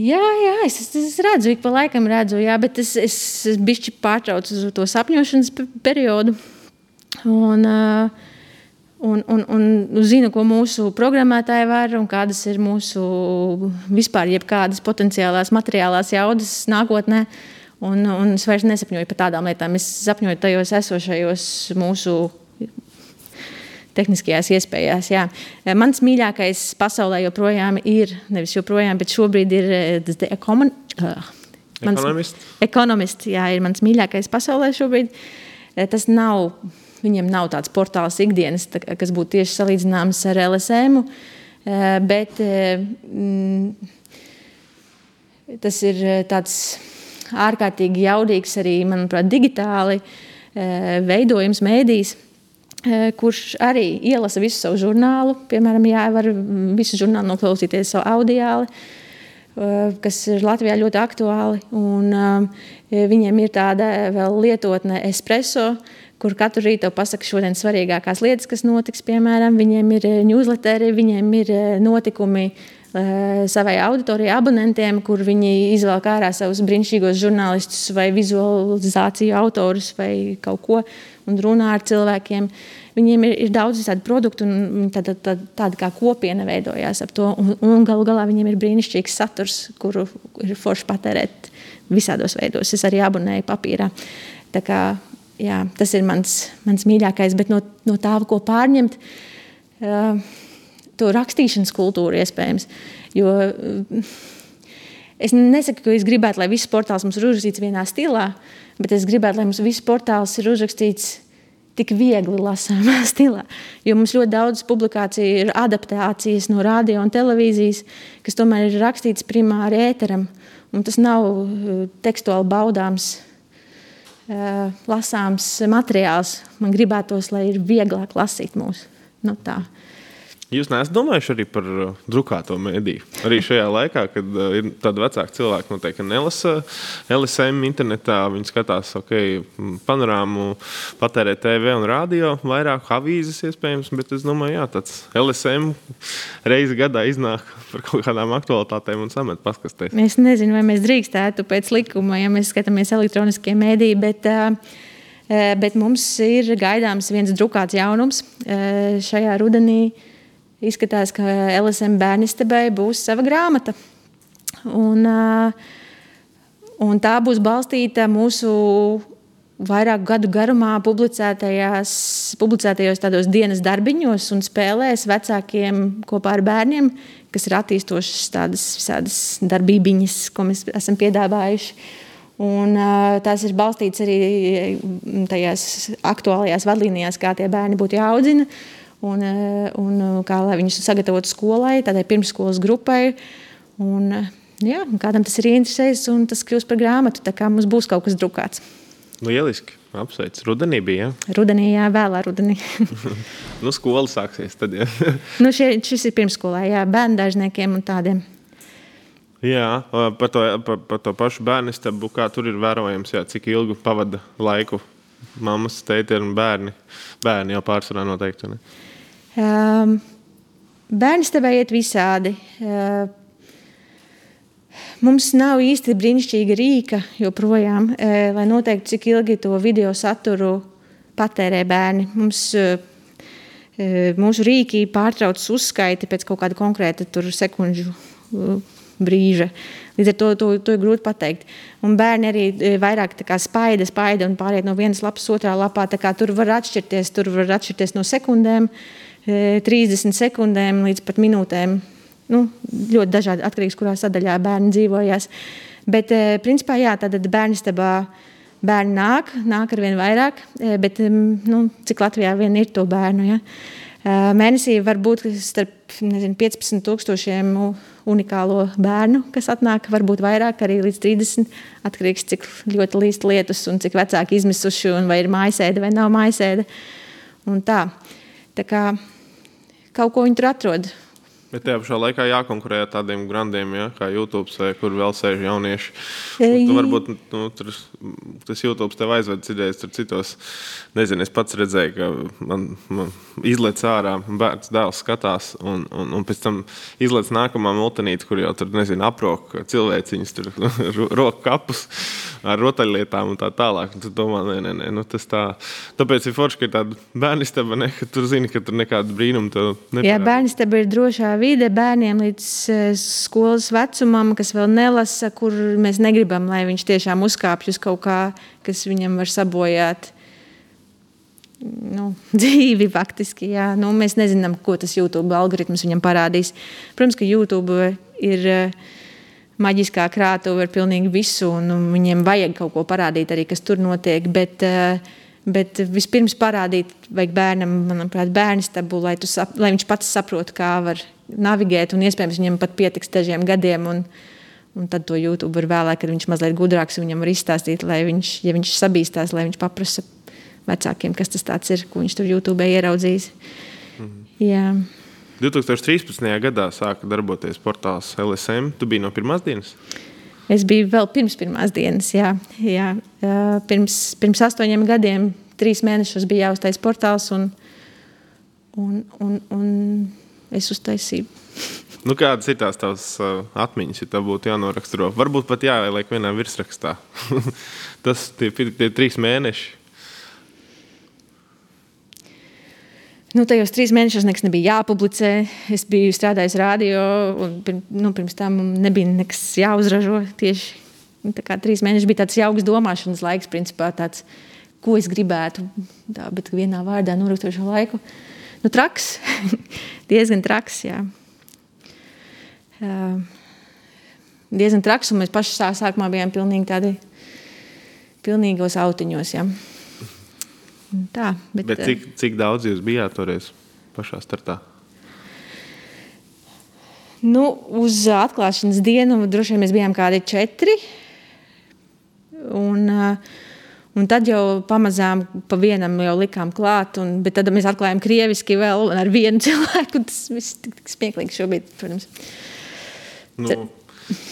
Jā, jā es, es redzu, ik pa laikam redzu, jā, bet es, es, es bišķi pārtraucu to sapņošanas periodu. Un, uh, Un, un, un zinu, ko mūsu programmētāji var un kādas ir mūsu vispār jebkādas potenciālās materiālās jaudas nākotnē. Un, un es vairs nesapņoju par tādām lietām. Es sapņoju tajos esošajos mūsu tehniskajās iespējās. Jā. Mans mīļākais pasaulē joprojām ir, nevis joprojām, bet šobrīd ir tas ekon... ekonomists. Ekonomists, jā, ir mans mīļākais pasaulē šobrīd. Tas nav Viņiem nav tāds portāls ikdienas, tā, kas būtu tieši salīdzināms ar LSM. Eh, bet eh, mm, tas ir eh, tāds ārkārtīgi jaudīgs arī, manuprāt, digitāli veidojums mēdījis kurš arī ielasa visu savu žurnālu. Piemēram, jā, var visu žurnālu noklausīties savu audiāli, kas ir Latvijā ļoti aktuāli. Un, viņiem ir tāda vēl lietotne espreso, kur katru rītu pasaka šodien svarīgākās lietas, kas notiks. Piemēram, viņiem ir eh, newsletteri, viņiem ir eh, notikumi eh, savai auditorijai, abonentiem, kur viņi izvelk ārā savus brīnišķīgos žurnālistus vai vizualizāciju autorus vai kaut ko un runā ar cilvēkiem. Viņiem ir, ir daudz tādu produktu, un tāda, tāda, tāda kā kopiena veidojās ap to. Un, un galu galā viņiem ir brīnišķīgs saturs, kuru ir forši patērēt visādos veidos. Es arī abonēju papīrā. Tā kā jā, tas ir mans, mans mīļākais. Bet no, no tā, ko pārņemt, uh, to rakstīšanas kultūru iespējams. Jo, uh, es nesaku, ka es gribētu, lai viss portāls mums ir uzrakstīts vienā stilā, bet es gribētu, lai mums viss portāls ir uzrakstīts tik viegli lasāmā stilā. Jo mums ļoti daudz publikāciju ir adaptācijas no radio un televīzijas, kas tomēr ir rakstīts primāri ēteram. Tas nav uh, tekstuāli baudāms, uh, lasāms materiāls. Man gribētos, lai ir vieglāk lasīt mūsu. Nu, tā. Jūs neesat domājuši arī par uh, drukāto mēdīju. Arī šajā laikā, kad uh, ir tādi vecāki cilvēki, noteikti nelasa LSM internetā, viņi skatās ok, panorāmu, patērē TV un radio, vairāk avīzes iespējams, bet es domāju, jā, tāds LSM reizi gadā iznāk par kaut kādām aktualitātēm un samet paskastēs. Es nezinu, vai mēs drīkstētu pēc likuma, ja mēs skatāmies elektroniskie mēdīji, bet, uh, bet mums ir gaidāms viens drukāts jaunums šajā rudenī izskatās, ka LSM bērnistabai būs sava grāmata. Un, un tā būs balstīta mūsu vairāku gadu garumā publicētajos tādos dienas darbiņos un spēlēs vecākiem kopā ar bērniem, kas ir attīstošas tādas visādas darbībiņas, ko mēs esam piedāvājuši. Un, tās ir balstītas arī tajās aktuālajās vadlīnijās, kā tie bērni būtu jāaudzina. Uh, un, eh, un eh, kā lai viņus sagatavotu skolai, tādai pirmsskolas grupai. Un, eh, jā, kādam tas ir interesējis, un tas kļūst par grāmatu. Tā kā mums būs kaut kas drukāts. Lieliski. Apsveic. Rudenī bija. Ja? Rudenī, jā, vēlā rudenī. nu, skola sāksies tad. Ja. nu, šie, šis ir pirmsskolā, jā, bērnu dārzniekiem un tādiem. Jā, par to, par, par to pašu bērnu stabu, kā tur ir vērojams, jā, cik ilgu pavada laiku mammas, teiti un bērni. Bērni jau pārsvarā noteikti. Ne? Um, bērni tev iet visādi. Uh, mums nav īsti brīnišķīga rīka joprojām, uh, lai noteiktu, cik ilgi to video saturu patērē bērni. Mums, uh, mūsu rīki pārtrauc uzskaiti pēc kaut kāda konkrēta sekundžu brīža. Līdz ar to, to, to ir grūti pateikt. Un bērni arī vairāk spaida, spaida un pāriet no vienas lapas otrā lapā. Tur var atšķirties, tur var atšķirties no sekundēm. Uh, 30 e, sekundēm līdz pat minūtēm. Nu, ļoti dažādi atkarīgs, kurā sadaļā bērni dzīvojas. Bet, e, principā, jā, tātad bērnistabā bērni nāk, nāk ar vien vairāk, bet nu, cik Latvijā vien ir to bērnu? Ja? Mēnesī var būt starp nezinu, 15,000 unikālo bērnu, kas atnāk, varbūt vairāk, arī līdz 30. Atkarīgs no cik ļoti līst lietus un cik vecāki izmisuši, un vai ir mājasēde vai nav mājasēde. Un tā. Tā kā, kaut ko viņi tur atrod. Bet tajā pašā laikā jākonkurē ar tādiem grandiem, ja, kā YouTube, kur vēl sēž jaunieši. Tu varbūt nu, tur, tas YouTube tev aizved idejas, tur citos. Nezinu, es pats redzēju, ka man, man izlaiž ārā, bērns dēls skatās, un, un, un pēc tam izlaiž nākamā multinīte, kur jau tur nezinu, aprok cilvēciņus, tur roku kapus ar rotaļlietām un tā tālāk. Un tu domā, nē, nē, nē nu, tas tā. Tāpēc ir forši, ka ir tāda bērnistaba, ne, ka tur zini, ka tur nekāda brīnuma tev nepārāk. Jā, bērnistaba ir drošā vide bērniem līdz eh, skolas vecumam, kas vēl nelasa, kur mēs negribam, lai viņš tiešām uzkāpj uz kaut kā, kas viņam var sabojāt. Nu, dzīvi faktiski. Jā. Nu, mēs nezinām, ko tas YouTube algoritms viņam parādīs. Protams, ka YouTube ir uh, maģiskā krātuve ar pilnīgi visu, un, un viņiem vajag kaut ko parādīt arī, kas tur notiek. Bet, uh, Bet vispirms parādīt, vajag bērnam, manuprāt, bērnu stabu, lai, sap, lai viņš pats saprotu, kā var navigēt, un iespējams viņam pat pietiks dažiem gadiem. Un, un tad to YouTube var vēlāk, kad viņš mazliet gudrāks, viņam var izstāstīt, lai viņš, ja viņš sabīstās, lai viņš paprasa vecākiem, kas tas ir, ko viņš tur YouTube ieraudzījis. Mhm. Jā. 2013. gadā sāka darboties portāls LSM. Tu biji no pirmās dienas? Es biju vēl pirms pirmās dienas. Jā, jā. Pirms, pirms astoņiem gadiem, trīs mēnešus bija jāuztais portāls, un, un, un, un es uztaisīju. Nu, kādas ir tās tavas uh, atmiņas, ja tā būtu jānoraksturo? Varbūt pat jāieliek vienā virsrakstā. Tas tie, tie trīs mēneši. Nu, tajos trīs mēnešos nekas nebija jāpublicē. Es biju strādājis radio, un pirms, nu, pirms tam nebija nekas jāuzražo. Tieši tā kā trīs mēneši bija tāds jauks domāšanas laiks, principā tāds, ko es gribētu. Tā, bet vienā vārdā noraksturošo laiku. Nu, traks, diezgan traks. Jā. Uh, diezgan traks, un mēs paši sā, sākumā bijām pilnīgi tādi pilnīgos autiņos. Ja. Tā, bet, bet cik, cik daudz jūs bijāt toreiz pašā startā? Nu, uz atklāšanas dienu droši vien mēs bijām kādi četri. Un, un tad jau pamazām pa vienam jau likām klāt. Un, bet tad mēs atklājām krieviski vēl ar vienu cilvēku. Tas viss tik, tik smieklīgi šobrīd, protams. Nu.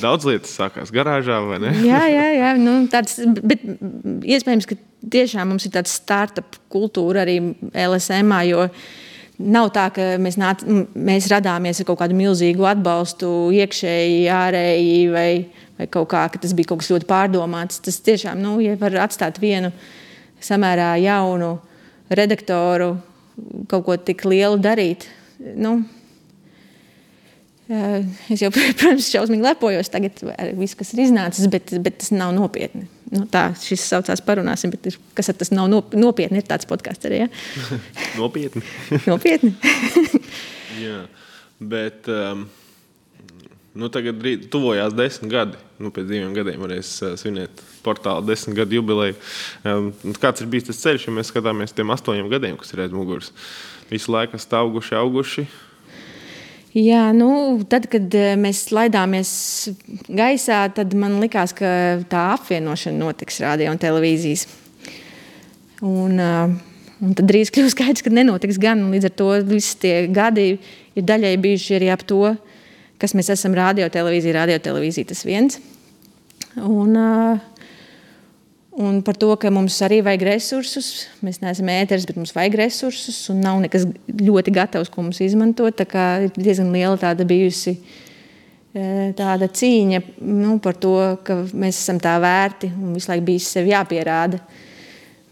Daudz lietas sākās garāžā, vai ne? jā, jā, jā nu, tāds, bet iespējams, ka tiešām mums ir tāds startup kultūra arī LSM. Jo nav tā, ka mēs, nāc, mēs radāmies ar kaut kādu milzīgu atbalstu, iekšēji, ārēji vai, vai kaut kā, ka tas bija kaut kas ļoti pārdomāts. Tas tiešām, nu, ja var atstāt vienu samērā jaunu redaktoru kaut ko tik lielu darīt. Nu, Es jau, protams, šausmīgi lepojos tagad ar visu, kas ir iznācis, bet, bet tas nav nopietni. Nu, tā šis saucās parunāsim, bet ir, kas tas nav nopietni, ir tāds podkāsts arī. Ja? nopietni. nopietni. Jā, bet um, nu, tagad tuvojās desmit gadi. Nu, pēc diviem gadiem varēs uh, svinēt portāla desmit gadu jubileju. Um, kāds ir bijis tas ceļš, ja mēs skatāmies tiem astoņiem gadiem, kas ir aiz muguras? Visu laiku esat auguši, auguši. Jā, nu, tad, kad eh, mēs laidāmies gaisā, tad man likās, ka tā apvienošana notiks radio un televīzijas. Un, uh, un tad drīz kļūst skaidrs, ka nenotiks gan. Līdz ar to visi tie gadi ir daļai bijuši arī ap to, kas mēs esam radio, televīzija, radio, televīzija tas viens. Un, uh, Un par to, ka mums arī vajag resursus. Mēs neesam ēteris, bet mums vajag resursus. Un nav nekas ļoti gatavs, ko mums izmantot. Tā kā ir diezgan liela tāda bijusi e, tāda cīņa nu, par to, ka mēs esam tā vērti un visu laiku bijis sev jāpierāda.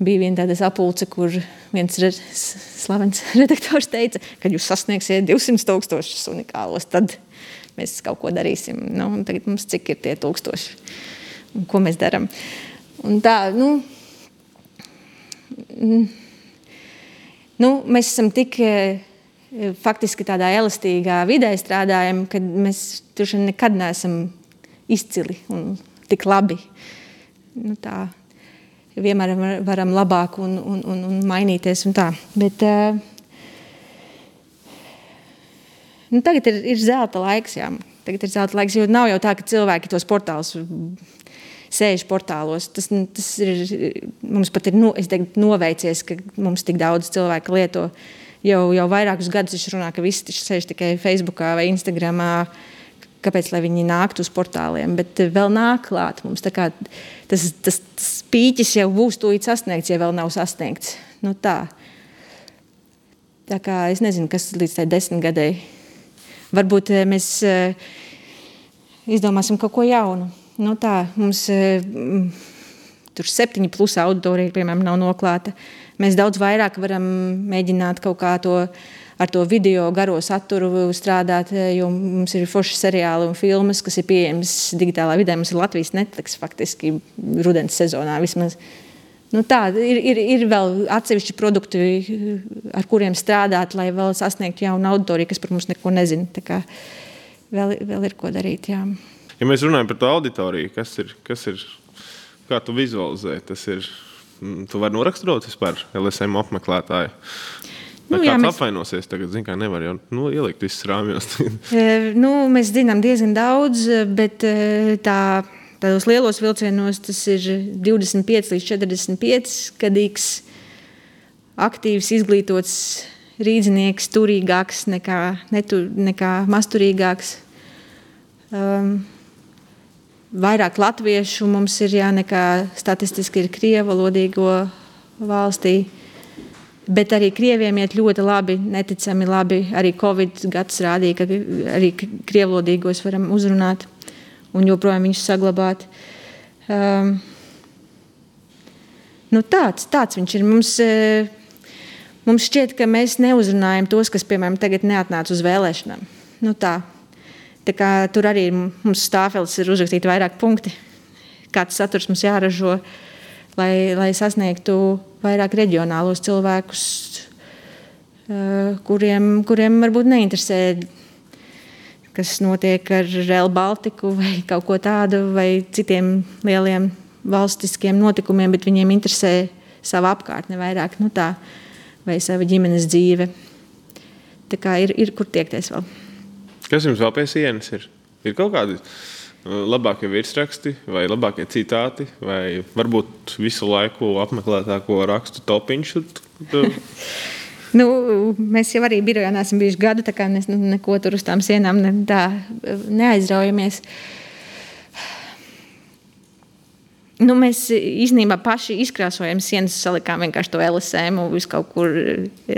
Bija viena tāda sapulce, kur viens re, slavens redaktors teica, ka jūs sasniegsiet 200 tūkstošus unikālos, tad mēs kaut ko darīsim. Nu, tagad mums cik ir tie tūkstoši un ko mēs darām. Tā, nu, nu, mēs esam tik eh, faktiski tādā elastīgā vidē strādājam, ka mēs tur nekad neesam izcili un tik labi. Nu, tā, vienmēr varam labāk un, un, un, un mainīties. Un tā. Bet, uh, nu, tagad ir, ir zelta laiks. Jā. Tagad ir zelta laiks, jo nav jau tā, ka cilvēki tos portālus sēž portālos. Tas, nu, tas ir mums pat ir nu, teiktu, noveicies, ka mums tik daudz cilvēku lieto. Jau, jau vairākus gadus viņš runā, ka visi sēž tikai Facebook vai Instagram. Kāpēc viņi nāktu uz portāliem? Bet vēl nāk klāt mums. Tas, tas, tas pīķis jau būs tūlīt sasniegts, ja vēl nav sasniegts. Nu, tā. tā kā es nezinu, kas līdz tai desmit gadai. Varbūt eh, mēs eh, izdomāsim kaut ko jaunu. Nu tā, mums e, tur septiņi plus auditorija, piemēram, nav noklāta. Mēs daudz vairāk varam mēģināt kaut kā to ar to video garo saturu strādāt, jo mums ir forši seriāli un filmas, kas ir pieejamas digitālā vidē. Mums ir Latvijas Netflix faktiski rudens sezonā vismaz. Nu tā, ir, ir, ir vēl atsevišķi produkti, ar kuriem strādāt, lai vēl sasniegtu jaunu auditoriju, kas par mums neko nezina. Vēl, vēl ir ko darīt. Jā. Ja mēs runājam par to auditoriju, kas ir, kas ir kā tu visualizē, tas ir, mm, tu vari noraksturot vispār LSM apmeklētāju. Nu, jā, mēs... apvainosies tagad, zin, kā nevar jau nu, ielikt visus rāmjos. E, nu, mēs zinām diezgan daudz, bet e, tā, tādos lielos vilcienos tas ir 25 līdz 45 gadīgs, aktīvs, izglītots rīznieks, turīgāks nekā, netur, nekā masturīgāks. Um, vairāk latviešu mums ir jā, nekā statistiski ir krievu valodīgo valstī. Bet arī krieviem iet ļoti labi, neticami labi. Arī Covid gads rādīja, ka arī krievlodīgos varam uzrunāt un joprojām viņus saglabāt. Um, nu tāds, tāds viņš ir. Mums, mums šķiet, ka mēs neuzrunājam tos, kas, piemēram, tagad neatnāca uz vēlēšanām. Nu tā, Tur arī mums stāfeles ir uzrakstīti vairāk punkti, kāds saturs mums jāražo, lai, lai sasniegtu vairāk reģionālos cilvēkus, kuriem, kuriem varbūt neinteresē kas notiek ar Real Baltiku vai kaut ko tādu, vai citiem lieliem valstiskiem notikumiem, bet viņiem interesē sava apkārtne vairāk, nu tā, vai sava ģimenes dzīve. Tā kā ir, ir kur tiekties vēl. Kas jums vēl pie sienas ir? Ir kaut kādi uh, labākie virsraksti, vai labākie citāti, vai varbūt visu laiku apmeklētāko rakstu topiņš. nu, mēs jau arī birojā neesam bijuši gadu, tā kā mēs nu, neko tur uz tām sienām ne, tā, neaizraujamies. Nu, mēs īstenībā paši izkrāsojam sienas, salikām vienkārši to LSM, visu kaut kur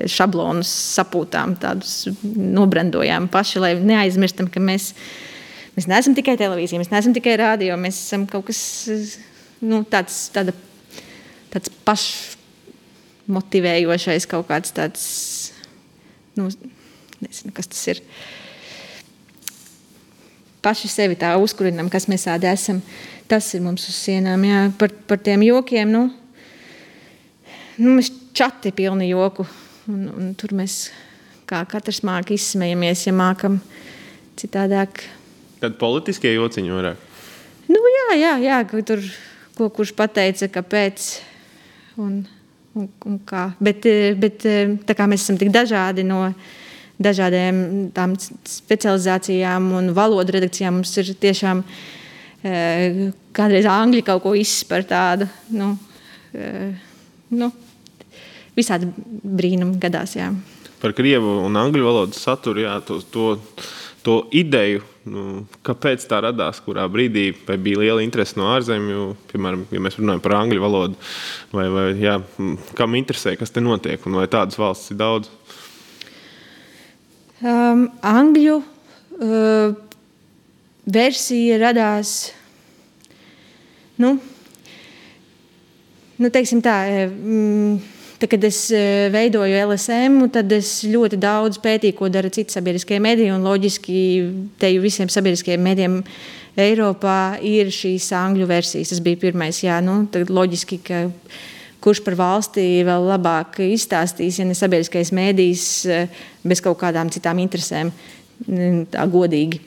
šablonus sapūtām, tādus nobrandojām paši, lai neaizmirstam, ka mēs Mēs neesam tikai televīzija, mēs neesam tikai rādio, mēs esam kaut kas nu, tāds, tāda, tāds pašmotivējošais, kaut kāds tāds, nu, nezinu, kas tas ir. Paši sevi tā uzkurinām, kas mēs tādi esam. Tas ir mums uz sienām. Jā. Par, par tiem jokiem. Nu, nu, mēs čati pilni joku. Un, un tur mēs kā katrs mākam izsmejamies, ja mākam citādāk Tad politiskie jociņi vairāk. Nu, jā, jā, jā tur ko kurš pateica, kāpēc. Un, un, un kā. Bet, bet tā kā mēs esam tik dažādi no dažādiem tām specializācijām un valodu redakcijām, mums ir tiešām e, kādreiz angļu kaut ko izspēr tādu. Nu, nu, visādi brīnumi gadās. Jā. Par krievu un angļu valodas saturu, jā, to, to, to ideju nu, kāpēc tā radās, kurā brīdī bija liela interese no ārzemju, piemēram, ja mēs runājam par angļu valodu, vai, vai jā, kam interesē, kas te notiek, un vai tādas valsts ir daudz? Um, angļu uh, versija radās. Nu, nu, teiksim tā, mm, Tad, kad es e, veidoju LSM, tad es ļoti daudz pētīju, ko dara citi sabiedriskie mediji. Loģiski, te jau visiem sabiedriskajiem medijiem Eiropā ir šīs angļu versijas. Tas bija pirmais. Jā, nu, loģiski, kurš par valsti vēl labāk izstāstīs, ja ne sabiedriskais mēdījis e, bez kaut kādām citām interesēm, tā godīgi.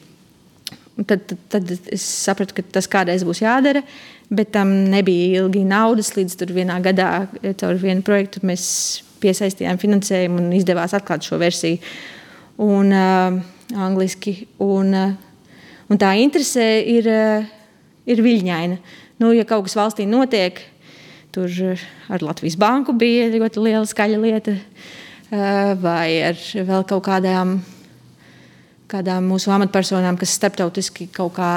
Tad, tad, tad es sapratu, ka tas kādreiz būs jādara. Bet tam nebija ilgi naudas. Līdz tur vienā gadā caur vienu projektu mēs piesaistījām finansējumu un izdevās atklāt šo versiju. Un, uh, angliski. Un, uh, un tā interese ir, uh, ir viļņaina. Nu, ja kaut kas valstī notiek, tur ar Latvijas banku bija ļoti liela skaļa lieta, uh, vai ar vēl kaut kādām kādām mūsu amatpersonām, kas starptautiski kaut kā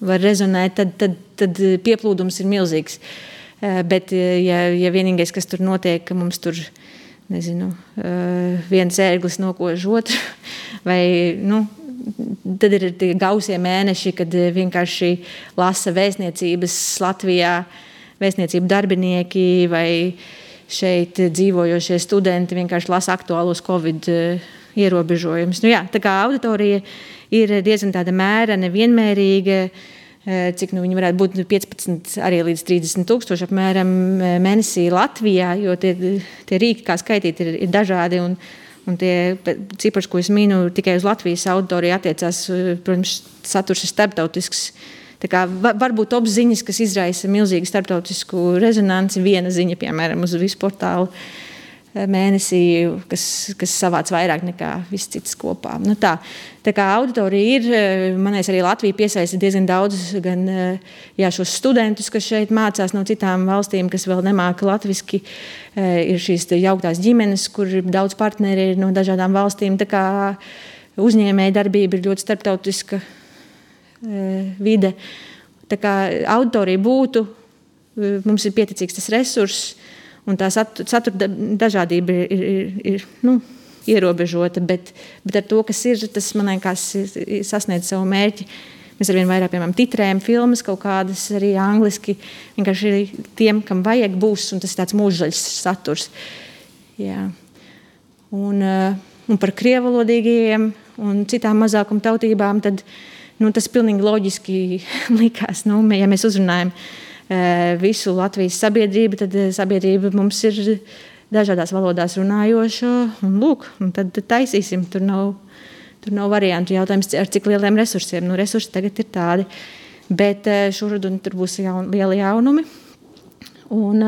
var rezonēt, tad, tad, tad pieplūdums ir milzīgs. Eh, bet, eh, ja, ja vienīgais, kas tur notiek, ka mums tur nezinu, eh, viens ērglis nokož otru, vai nu, tad ir tie gausie mēneši, kad vienkārši lasa vēstniecības Latvijā, vēstniecību darbinieki vai šeit dzīvojošie studenti vienkārši lasa aktuālos Covid ierobežojumus. Nu, jā, tā kā auditorija ir diezgan tāda mēra, nevienmērīga. Eh, cik nu, viņi varētu būt 15 arī līdz 30 tūkstoši apmēram eh, mēnesī Latvijā, jo tie, tie rīki, kā skaitīt, ir, ir dažādi. Un, un tie cipars, ko es minu, tikai uz Latvijas auditoriju attiecās, eh, protams, saturs ir starptautisks. Var būt apziņas, kas izraisa milzīgu starptautisku rezonanci. Viena ziņa, piemēram, uz visu portālu. Uh, mēnesī, kas, kas savāc vairāk nekā viss cits kopā. Nu tā, tā kā auditorija ir, man liekas, arī Latvija piesaista diezgan daudz gan jā, šos studentus, kas šeit mācās no citām valstīm, kas vēl nemāca latviešu. Ir šīs jauktās ģimenes, kur ir daudz partneri no dažādām valstīm. Tā kā uzņēmēja darbība ir ļoti starptautiska vide. Tā kā auditorija būtu, mums ir pieticīgs tas resurss un tā satura dažādība ir, ir, ir, nu, ierobežota. Bet, bet ar to, kas ir, tas man liekas, sasniedz savu mērķi. Mēs arvien vairāk, piemēram, titrējam filmas, kaut kādas arī angliski. Vienkārši tiem, kam vajag, būs, tas tāds mūžaļs saturs. Jā. Un, eh, un par krievalodīgajiem un citām mazākuma tautībām, tad nu, tas pilnīgi loģiski likās, nu, ja mēs uzrunājam visu Latvijas sabiedrību, tad eh, sabiedrība mums ir dažādās valodās runājoša. Un, lūk, un tad taisīsim, tur nav, Tur nav variantu jautājums, ar cik lieliem resursiem. Nu, resursi tagad ir tādi. Bet šurudun tur būs jaun, lieli jaunumi. Un,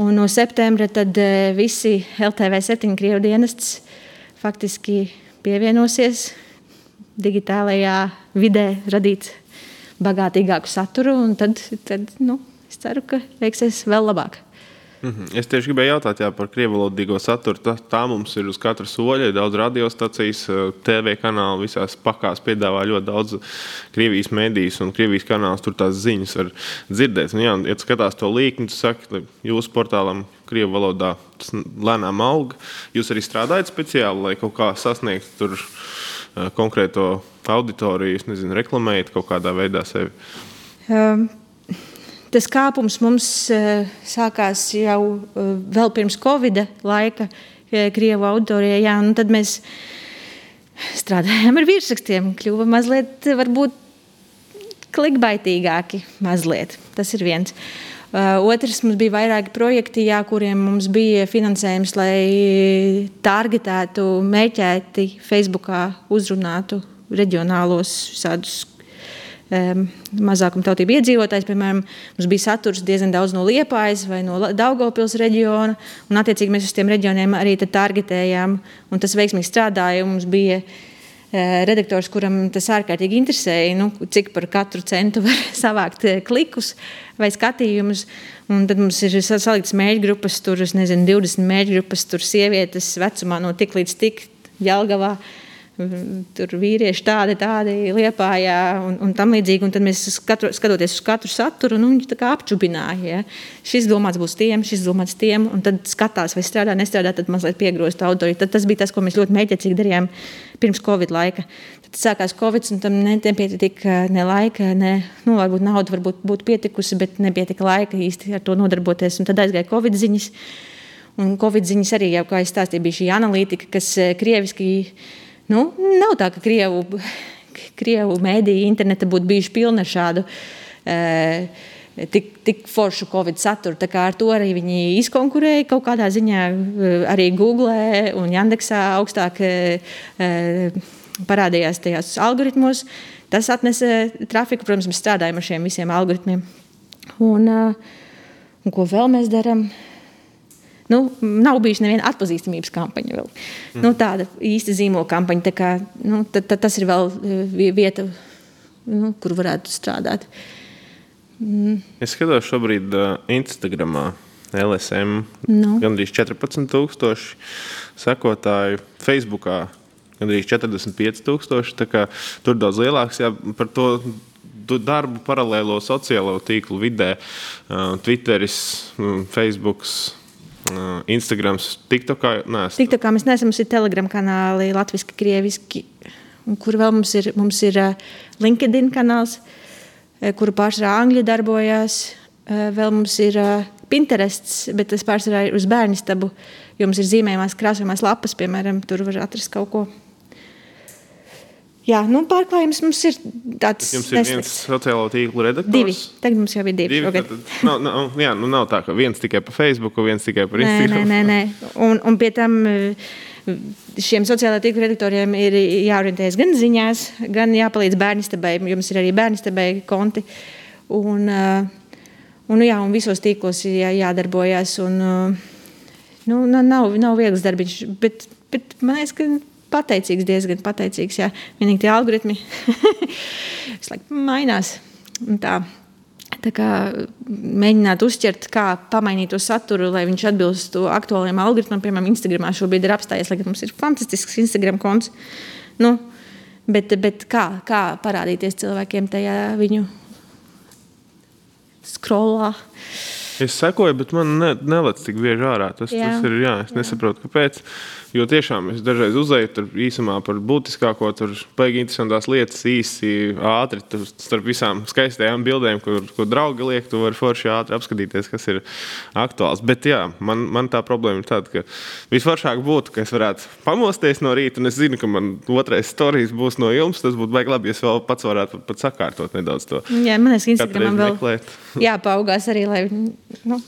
un no septembra tad visi LTV 7 Krievu dienests faktiski pievienosies digitālajā vidē, radīt bagātīgāku saturu. Tad, tad nu, es ceru, ka veiksies vēl labāk. Mm -hmm. Es tieši gribēju jautāt jā, par krievalodīgo saturu. Tā, tā mums ir uz katra soļa. Daudz radiostacijas, eh, TV kanālu, visās pakās piedāvā ļoti daudz Krievijas mēdīs un Krievijas kanālus. Tur tās ziņas var dzirdēt. Un, jā, ja skatās to līkni, tad saka, ka jūsu portālam Krievijas valodā tas lēnām aug. Jūs arī strādājat speciāli, lai kaut kā sasniegtu tur konkrēto auditoriju, nezinu, reklamējat kaut kādā veidā sevi. Um tas kāpums mums uh, sākās jau uh, vēl pirms Covid laika, Krievijas auditorijā. Jā, nu tad mēs strādājām ar virsrakstiem, kļuva mazliet, varbūt klikbaitīgāki. Mazliet. Tas ir viens. Uh, otrs mums bija vairāki projekti, jā, kuriem mums bija finansējums, lai targetētu, mēķēti Facebookā uzrunātu reģionālos visādus mazākumtautību iedzīvotājs. Piemēram, mums bija saturs diezgan daudz no Liepājas vai no Daugopils reģiona, un attiecīgi mēs uz tiem reģioniem arī targetējām, un tas veiksmīgi strādāja. Mums bija redaktors, kuram tas ārkārtīgi interesēja, nu, cik par katru centu var savākt klikus vai skatījumus. Un tad mums ir salikts mērķgrupas, tur nezinu, 20 mērķgrupas, tur sievietes vecumā no tik līdz tik Jelgavā. Tur vīrieši tādi, tādi liepājā un, un tam līdzīgi. Un tad mēs skatro, skatoties uz katru saturu, nu, viņi tā kā apčubināja. Ja. Šis domāts būs tiem, šis domāts tiem, un tad skatās, vai strādā, nestrādā, tad mazliet piegrozt autori. Tad tas bija tas, ko mēs ļoti mētiecīgi darījām pirms Covid laika. Tad sākās Covid, un tam nepietika ne laika, ne, nu, varbūt nauda varbūt būtu pietikusi, bet nepietika laika īsti ar to nodarboties. Un tad aizgāja Covid ziņas. Un Covid ziņas arī, jau, kā es stāstīju, bija šī analītika, kas eh, krieviski Nu, nav tā, ka Krievu, Krievu mēdīja interneta būtu bijuši pilni ar šādu. E, Tik, tik foršu Covid saturu. Ar to arī viņi izkonkurēja kaut kādā ziņā. E, arī Google un Yandeksā augstāk e, e, parādījās tajos algoritmos. Tas atnesa trafiku. Protams, mēs strādājam ar šiem visiem algoritmiem. Un, un ko vēl mēs darām? Nu, nav bijusi neviena atpazīstamības kampaņa vēl. Mm. Nu, tāda īsta zīmola kampaņa. Tā kā, nu, tad, tad tas ir vēl e, vieta, nu, kur varētu strādāt. Mm. Es skatos šobrīd uh, Instagramā. LSM no. Nu. gandrīz 14,000 sekotāju, Facebookā gandrīz 45,000. Tur daudz lielāks jā, par to darbu paralēlo sociālo tīklu vidē. Uh, Twitteris, Facebook, Uh, Instagram, TikTokā. TikTokā mēs neesam, mums ir Telegram kanāli, latviešu, krieviski. Kur vēl mums ir, mums ir LinkedIn kanāls, kuru pārsvarā angļu darbojas. Vēl mums ir Pinterests, bet tas pārsvarā ir uz bērnu stabu. Jo mums ir zīmējumās, krāsojumās lapas, piemēram, tur var atrast kaut ko. Jā, nu, pārklājums mums ir tāds. Jums ir nesliks. viens sociālo tīklu redaktors? Divi. Tagad mums jau ir divi. divi tad, nav, nav, jā, nu nav tā, ka viens tikai pa Facebook, viens tikai par Instagram. Nē, nē, nē. Un, un pie tam eh, šiem sociālā tīklu redaktoriem ir jāorientējas gan ziņās, gan jāpalīdz bērnistabai. Jums ir arī bērnistabai konti. Un, eh, un, jā, un visos tīklos jā, jādarbojas. Un, eh, nu, nav, nav viegls darbiņš, bet, bet man liekas, ka pateicīgs, diezgan pateicīgs. Jā. Vienīgi tie algoritmi visu laiku mainās. Tā, tā kā mēģināt uzķert, kā pamainīt to saturu, lai viņš atbilstu aktuālajiem algoritmiem. Piemēram, Instagramā šobrīd ir apstājies, lai mums ir fantastisks Instagram konts. Nu, bet, bet kā, kā parādīties cilvēkiem tajā viņu skrolā? Es sekoju, bet man ne, nelec tik bieži ārā. Tas, jā. tas ir, jā, es jā. nesaprotu, kāpēc. Jo tiešām es dažreiz uzēju tur īsumā par būtiskāko, tur baigi interesantās lietas, īsi, ātri. Tur starp visām skaistajām bildēm, kur, kur draugi liek, tu vari forši ātri apskatīties, kas ir aktuāls. Bet jā, man, man tā problēma ir tāda, ka visforšāk būtu, ka es varētu pamosties no rīta, un es zinu, ka man otrais stāstījums būs no jums. Tas būtu baigi labi, ja es vēl pats varētu pat sakārtot nedaudz to. Jā, man liekas, Instagramam vēl meklēt. jāpaugās arī, lai nu,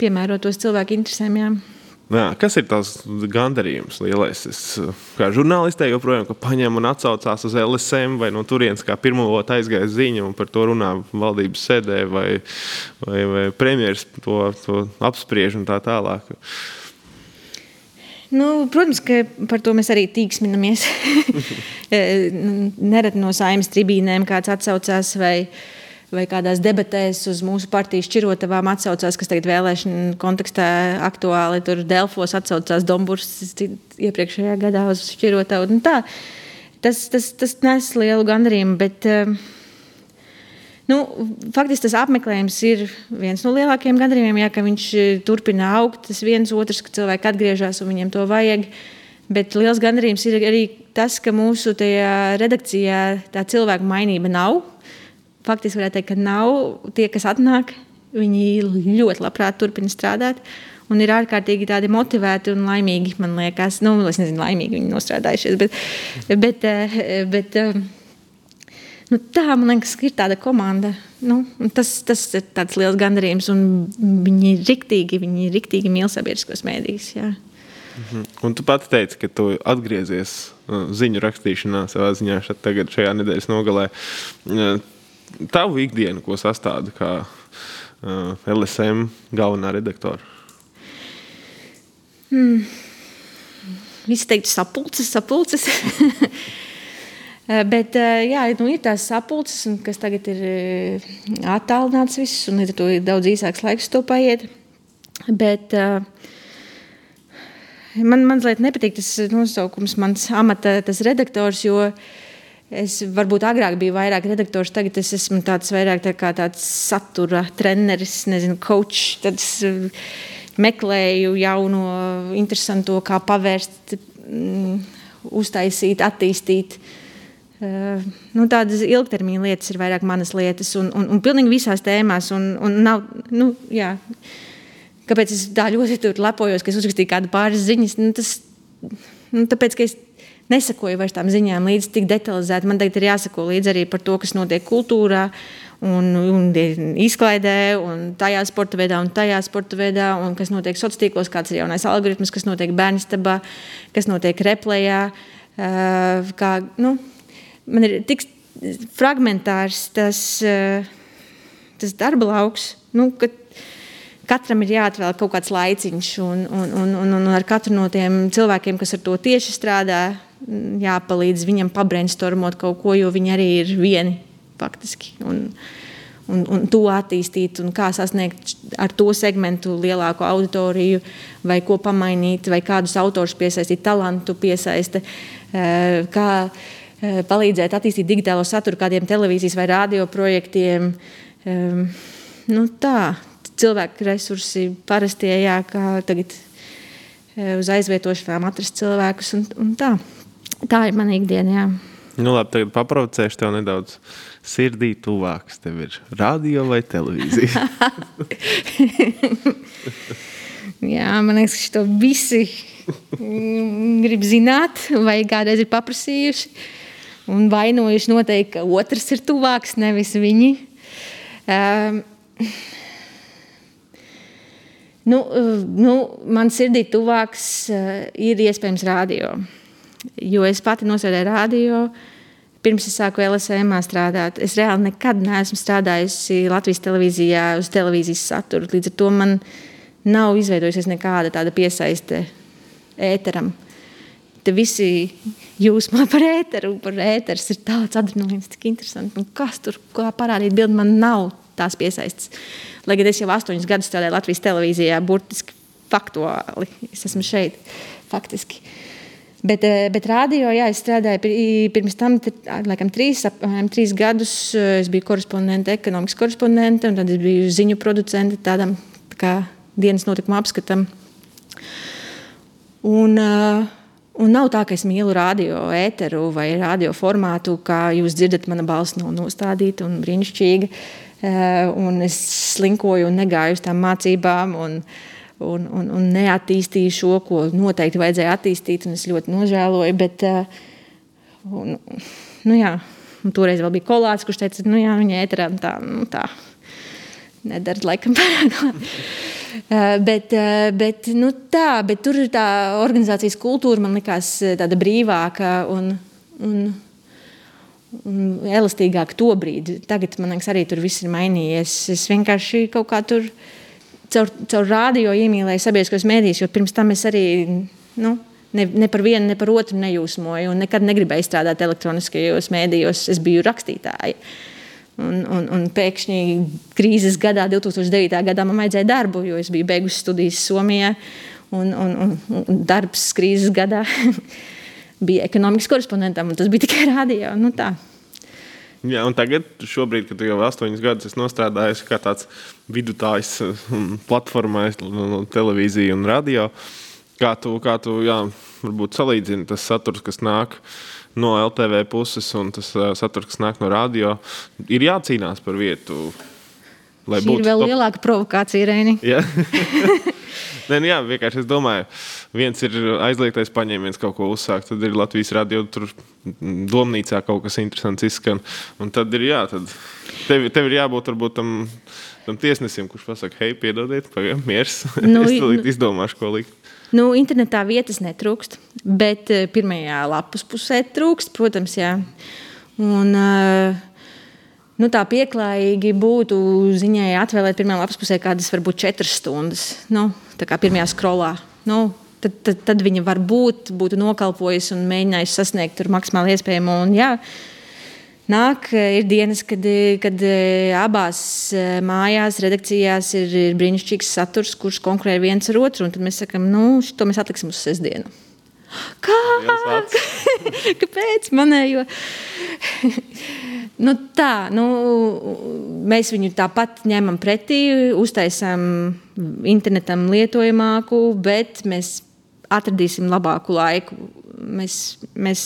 piemērotos cilvēku interesēm. Jā. Jā, kas ir tas gandarījums lielais? Es kā žurnālistē joprojām paņēmu un atsaucās uz LSM vai no turienes, kā pirmo aizgāja ziņa un par to runā valdības sēdē vai, vai, vai premjeras to, to apspriež un tā tālāk. Nu, protams, ka par to mēs arī tīksminamies. Nereti no saimnes tribīnēm kāds atsaucās vai ne vai kādās debatēs uz mūsu partijas šķirotavām atsaucās, kas tagad vēlēšana kontekstā aktuāli. Tur Delfos atsaucās Dombūrs iepriekšējā gadā uz šķirotavu. Tas, tas, tas nes lielu gandarījumu, bet eh, nu, faktiski tas apmeklējums ir viens no lielākajiem gandarījumiem, jā, ka viņš eh, turpina augt. Tas viens otrs, ka cilvēki atgriežas un viņiem to vajag. Bet liels gandarījums ir arī tas, ka mūsu redakcijā tā cilvēku mainība nav faktiski varētu teikt, ka nav tie, kas atnāk. Viņi ļoti labprāt turpina strādāt un ir ārkārtīgi motivēti un laimīgi. Man liekas, nu, es nezinu, laimīgi viņi nostrādājušies. Bet, bet, eh, bet, eh, nu, tā man liekas, ir tāda komanda. Nu, tas, tas ir tāds liels gandarījums. Viņi ir riktīgi, viņi ir riktīgi mīl sabiedriskos mēdījus. Mhm. Un tu pati teici, ka tu atgriezies uh, ziņu rakstīšanā savā ziņā šajā nedēļas nogalē. Tavu ikdienu, ko sastāda kā uh, LSM galvenā redaktora? Hmm. Visi teikt, sapulces, sapulces. Bet jā, nu, ir tās sapulces, kas tagad ir attālināts viss, un to ir daudz īsāks laiks to paiet. Bet uh, man mazliet nepatīk tas nosaukums, mans amata redaktors, jo uh, Es varbūt agrāk biju vairāk redaktors, tagad es esmu tāds vairāk tā kā tāds satura treneris, nezinu, coach. Tad es eh, meklēju jauno, interesanto, kā pavērst, mm, uztaisīt, attīstīt. Uh, nu, tādas ilgtermiņa lietas ir vairāk manas lietas, un, un, un pilnīgi visās tēmās. Un, un nav, nu, jā. Kāpēc es tā ļoti lepojos, ka es uzrakstīju kādu pāris ziņas? Nu, tas, nu, tāpēc, ka es nesakoju vairs tām ziņām līdzi tik detalizēti. Man tagad ir jāsako līdzi arī par to, kas notiek kultūrā. Un, un izklaidē, un tajā sporta veidā, un tajā sporta veidā, un kas notiek sociālos tīklos, kāds ir jaunais algoritms, kas notiek bērnistabā, kas notiek replējā. Kā, nu, man ir tik fragmentārs tas, tas darba lauks, nu, ka katram ir jāatvēl kaut kāds laiciņš, un, un, un, un, un ar katru no tiem cilvēkiem, kas ar to tieši strādā, jāpalīdz viņam pabrainstormot kaut ko, jo viņi arī ir vieni faktiski. Un, un, un to attīstīt, un kā sasniegt ar to segmentu lielāku auditoriju, vai ko pamainīt, vai kādus autors piesaistīt, talantu piesaistīt, eh, kā eh, palīdzēt attīstīt digitālo saturu kādiem televīzijas vai radio projektiem. Nu, tā, cilvēku resursi parastie, jā, kā tagad eh, uz aizvietošanām atrast cilvēkus un, un tā. Tā ir mana ikdiena. Jā. Nu, labi, tagad paprovocēšu tev nedaudz. Sirdī tuvāks tev ir radio vai televīzija? jā, man liekas, ka to visi grib zināt, vai kādreiz ir paprasījuši. Un vainojuši noteikti, ka otrs ir tuvāks, nevis viņi. Um, nu, nu, man sirdī tuvāks uh, ir iespējams radio. Jo es pati nosēdēju radio. Pirms es sāku LSM strādāt, es reāli nekad neesmu strādājusi Latvijas televīzijā uz televīzijas saturu. Līdz ar to man nav izveidojusies nekāda tāda piesaiste ēteram. Te visi jūs man par ēteru, par ēteru ir tāds adrenalīns, tik interesanti. Un kas tur kā parādīt bildi, man nav tās piesaistes. Lai gan es jau astoņus gadus strādāju Latvijas televīzijā, burtiski faktuāli. Es esmu šeit faktiski. Uh, Bet, eh, bet radio, jā, es strādāju pirms tam, laikam, trīs, apmēram trīs gadus. Eh, es biju korespondente, ekonomikas korespondente, un tad es biju ziņu producente tādam tā kā dienas notikuma apskatam. Un, uh, Un nav tā, ka es mīlu radio ēteru vai radio formātu, kā jūs dzirdat, mana balss nav nostādīta un brīnišķīga. Un es slinkoju un negāju uz tām mācībām. Un, uh, un, un, un neattīstīju šo, ko noteikti vajadzēja attīstīt. Es ļoti nožēloju. Bet, eh, un, nu jā, un toreiz vēl bija kolāts, kurš teica, nu, viņa ēterā tā, nu, tā nedara laikam pārāk labi. Bet, bet, nu, tā, bet tur ir tā organizācijas kultūra, man liekas, tāda brīvāka un, un, un elastīgāka to brīdi. Tagad man liekas, arī tur viss ir mainījies. Es vienkārši kaut kā tur caur, caur rādio iemīlēju sabiedriskos mēdījus, jo pirms tam es arī. Nu, ne, ne par vienu, ne par otru nejūsmoju, un nekad negribēju strādāt elektroniskajos mēdījos. Es biju rakstītāja. Un, un, un pēkšņi krīzes gadā, 2009. gadā, man vajadzēja darbu, jo es biju beigusi studijas Somijā. Un, un, un, un darbs krīzes gadā bija ekonomikas korespondentam, un tas bija tikai rādio. Nu, tā. Jā, un tagad, šobrīd, kad jau astoņus gadus esmu strādājis kā tāds vidutājs platformā, televīzija un radio, kā tu, kā tu jā, varbūt salīdzini tas saturs, kas nāk no LTV puses un tas uh, saturs, kas nāk no radio, ir jācīnās par vietu. Lai Šī ir vēl top... lielāka provokācija, Reini. Jā, Nē, nu jā vienkārši es domāju, viens ir aizliegtais paņēmiens kaut ko uzsākt, tad ir Latvijas radio, tur domnīcā kaut kas interesants izskan. Un tad ir jā, tad tev, tev ir jābūt varbūt tam, tam tiesnesim, kurš pasaka, hei, piedodiet, pagaidi, miers. Nu, es nu, izdomāšu, ko likt. Nu, internetā vietas netrūkst, bet eh, pirmajā lapas pusē trūkst, protams, jā. Un, uh, nu, tā pieklājīgi būtu ziņai atvēlēt pirmā lapas pusē kādas varbūt četras stundas. Nu, tā kā pirmajā skrolā. Nu, tad, tad, tad viņa var būt, būtu nokalpojusi un mēģinājusi sasniegt maksimāli iespējamo. Un, jā, Nāk, ir dienas, kad, kad eh, abās mājās, redakcijās ir, ir brīnišķīgs saturs, kurš konkurē viens ar otru. Tad mēs sakām, nu, to mēs atliksim uz sestdienu. Kā? Kāpēc? Manējo? Nu, tā, nu, mēs viņu tāpat ņemam pretī, uztaisām internetam lietojamāku, bet mēs atradīsim labāku laiku. Mēs, mēs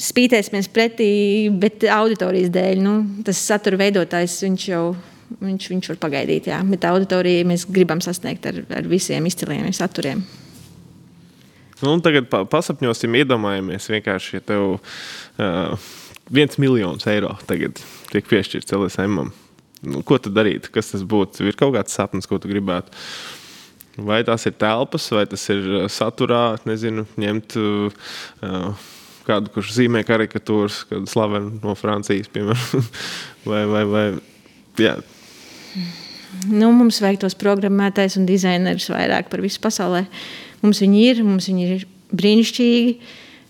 spītēsimies pretī, bet auditorijas dēļ nu, tas satura veidotājs viņš jau. Viņš, viņš var pagaidīt, jā. bet auditoriju mēs gribam sasniegt ar, ar visiem izciliem saturiem. Nu, tagad pa, pasapņosim, iedomājamies vienkārši, ja tev uh, viens miljons eiro tagad tiek piešķirts LSM. Nu, ko tad darīt? Kas tas būtu? Ir kaut kāds sapnis, ko tu gribētu. Vai tās ir telpas, vai tas ir saturā, nezinu, ņemt. Uh, kādu, kurš zīmē karikatūras, kādu slavenu no Francijas, piemēram. vai, vai, vai, jā. Nu, mums vajag tos programmētājus un dizainerus vairāk par visu pasaulē. Mums viņi ir, mums viņi ir brīnišķīgi,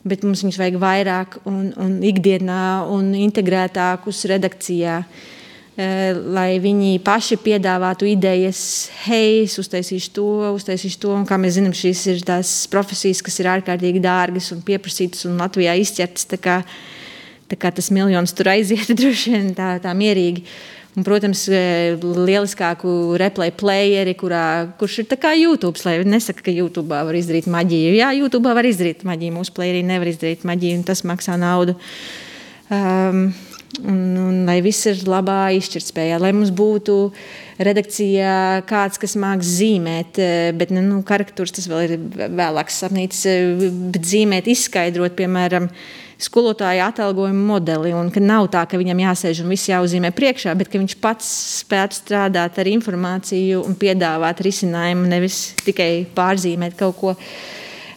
bet mums viņus vajag vairāk un, un ikdienā un integrētākus redakcijā. Uh, Eh, lai viņi paši piedāvātu idejas, hei, es uztaisīšu to, uztaisīšu to. Un, kā mēs zinām, šīs ir tās profesijas, kas ir ārkārtīgi dārgas un pieprasītas un Latvijā izķertas. Tā kā, tā kā tas miljons tur aiziet droši vien tā, tā mierīgi. Un, protams, eh, lieliskāku replay playeri, kurā, kurš ir kā YouTube. Lai nesaka, ka YouTube var izdarīt maģiju. Jā, YouTube var izdarīt maģiju. Mūsu playerī nevar izdarīt maģiju, un tas maksā naudu. Um, Un, un lai viss ir labā izšķirtspējā, lai mums būtu redakcijā kāds, kas māks zīmēt, eh, bet nu, karikatūras tas vēl ir vēlāks sapnīts, eh, bet zīmēt, izskaidrot, piemēram, skolotāja atalgojuma modeli. Nav tā, ka viņam jāsēž un viss jāuzzīmē priekšā, bet viņš pats spētu strādāt ar informāciju un piedāvāt risinājumu, nevis tikai pārzīmēt kaut ko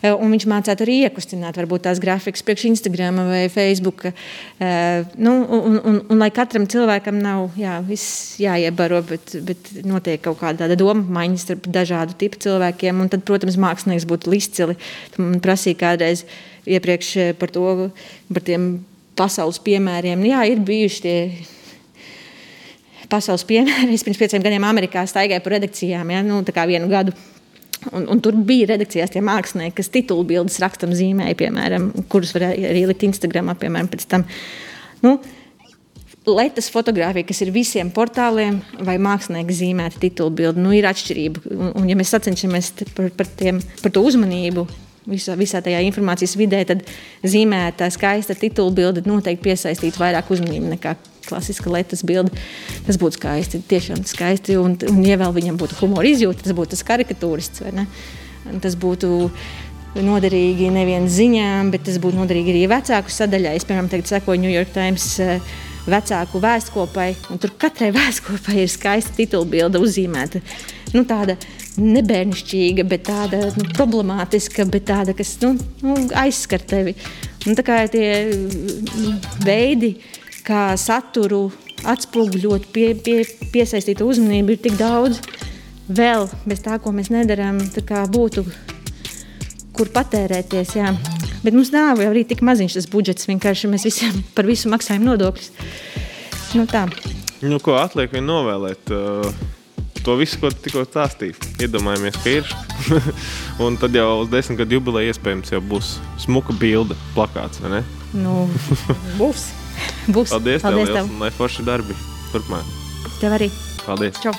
Eh, un viņš mācītu arī iekustināt varbūt tās grafikas priekš Instagram vai Facebook. Eh, nu, un, un, un lai katram cilvēkam nav jā, viss jāiebaro, bet, bet notiek kaut kāda doma maiņa starp dažādu tipu cilvēkiem. Un tad, protams, mākslinieks būtu izcili. Man prasīja kādreiz iepriekš eh, par to, par tiem pasaules piemēriem. Jā, ir bijuši tie pasaules piemēri. Es pirms pieciem gadiem Amerikā staigāju pa redakcijām, ja, nu, vienu gadu. Un, un tur bija redakcijās tie mākslinieki, kas titulu bildes rakstam zīmēja, piemēram, kurus var arī likt Instagramā, piemēram, pēc tam. Nu, Letas fotografija, kas ir visiem portāliem, vai mākslinieki zīmēta titulu bildi, nu, ir atšķirība. Un, un ja mēs sacenšamies par, par, tiem, par to uzmanību visā, visā tajā informācijas vidē, tad zīmēta skaista titula bilde noteikti piesaistītu vairāk uzmanību nekā klasiska lietas bilde. Tas būtu skaisti, tiešām skaisti. Un, un ja vēl viņam būtu humora izjūta, tas būtu tas karikatūrists. Tas būtu noderīgi nevien ziņām, bet tas būtu noderīgi arī vecāku sadaļai. Es, piemēram, tagad sekoju New York Times eh, vecāku vēstkopai, un tur katrai vēstkopai ir skaista titulbilde uzzīmēta nu, tāda nebērnišķīga, bet tāda nu, problemātiska, bet tāda, kas nu, nu, aizskar tevi. Un tā kā tie veidi, kā saturu atspoguļot, pie, pie, piesaistīt uzmanību, ir tik daudz vēl bez tā, ko mēs nedarām, būtu kur patērēties. Jā. Bet mums nav arī tik maziņš tas budžets. Vienkārši mēs visiem par visu maksājam nodokļus. Nu, tā. Nu, ko atliek vien novēlēt? Uh to visu, ko tikko stāstīju. Iedomājamies, ka ir. un tad jau uz desmit gadu jubileja iespējams jau būs smuka bilde, plakāts. Nu, būs. būs. Paldies, Paldies tev, tev. un lai forši darbi turpmāk. Tev arī. Paldies. Čau.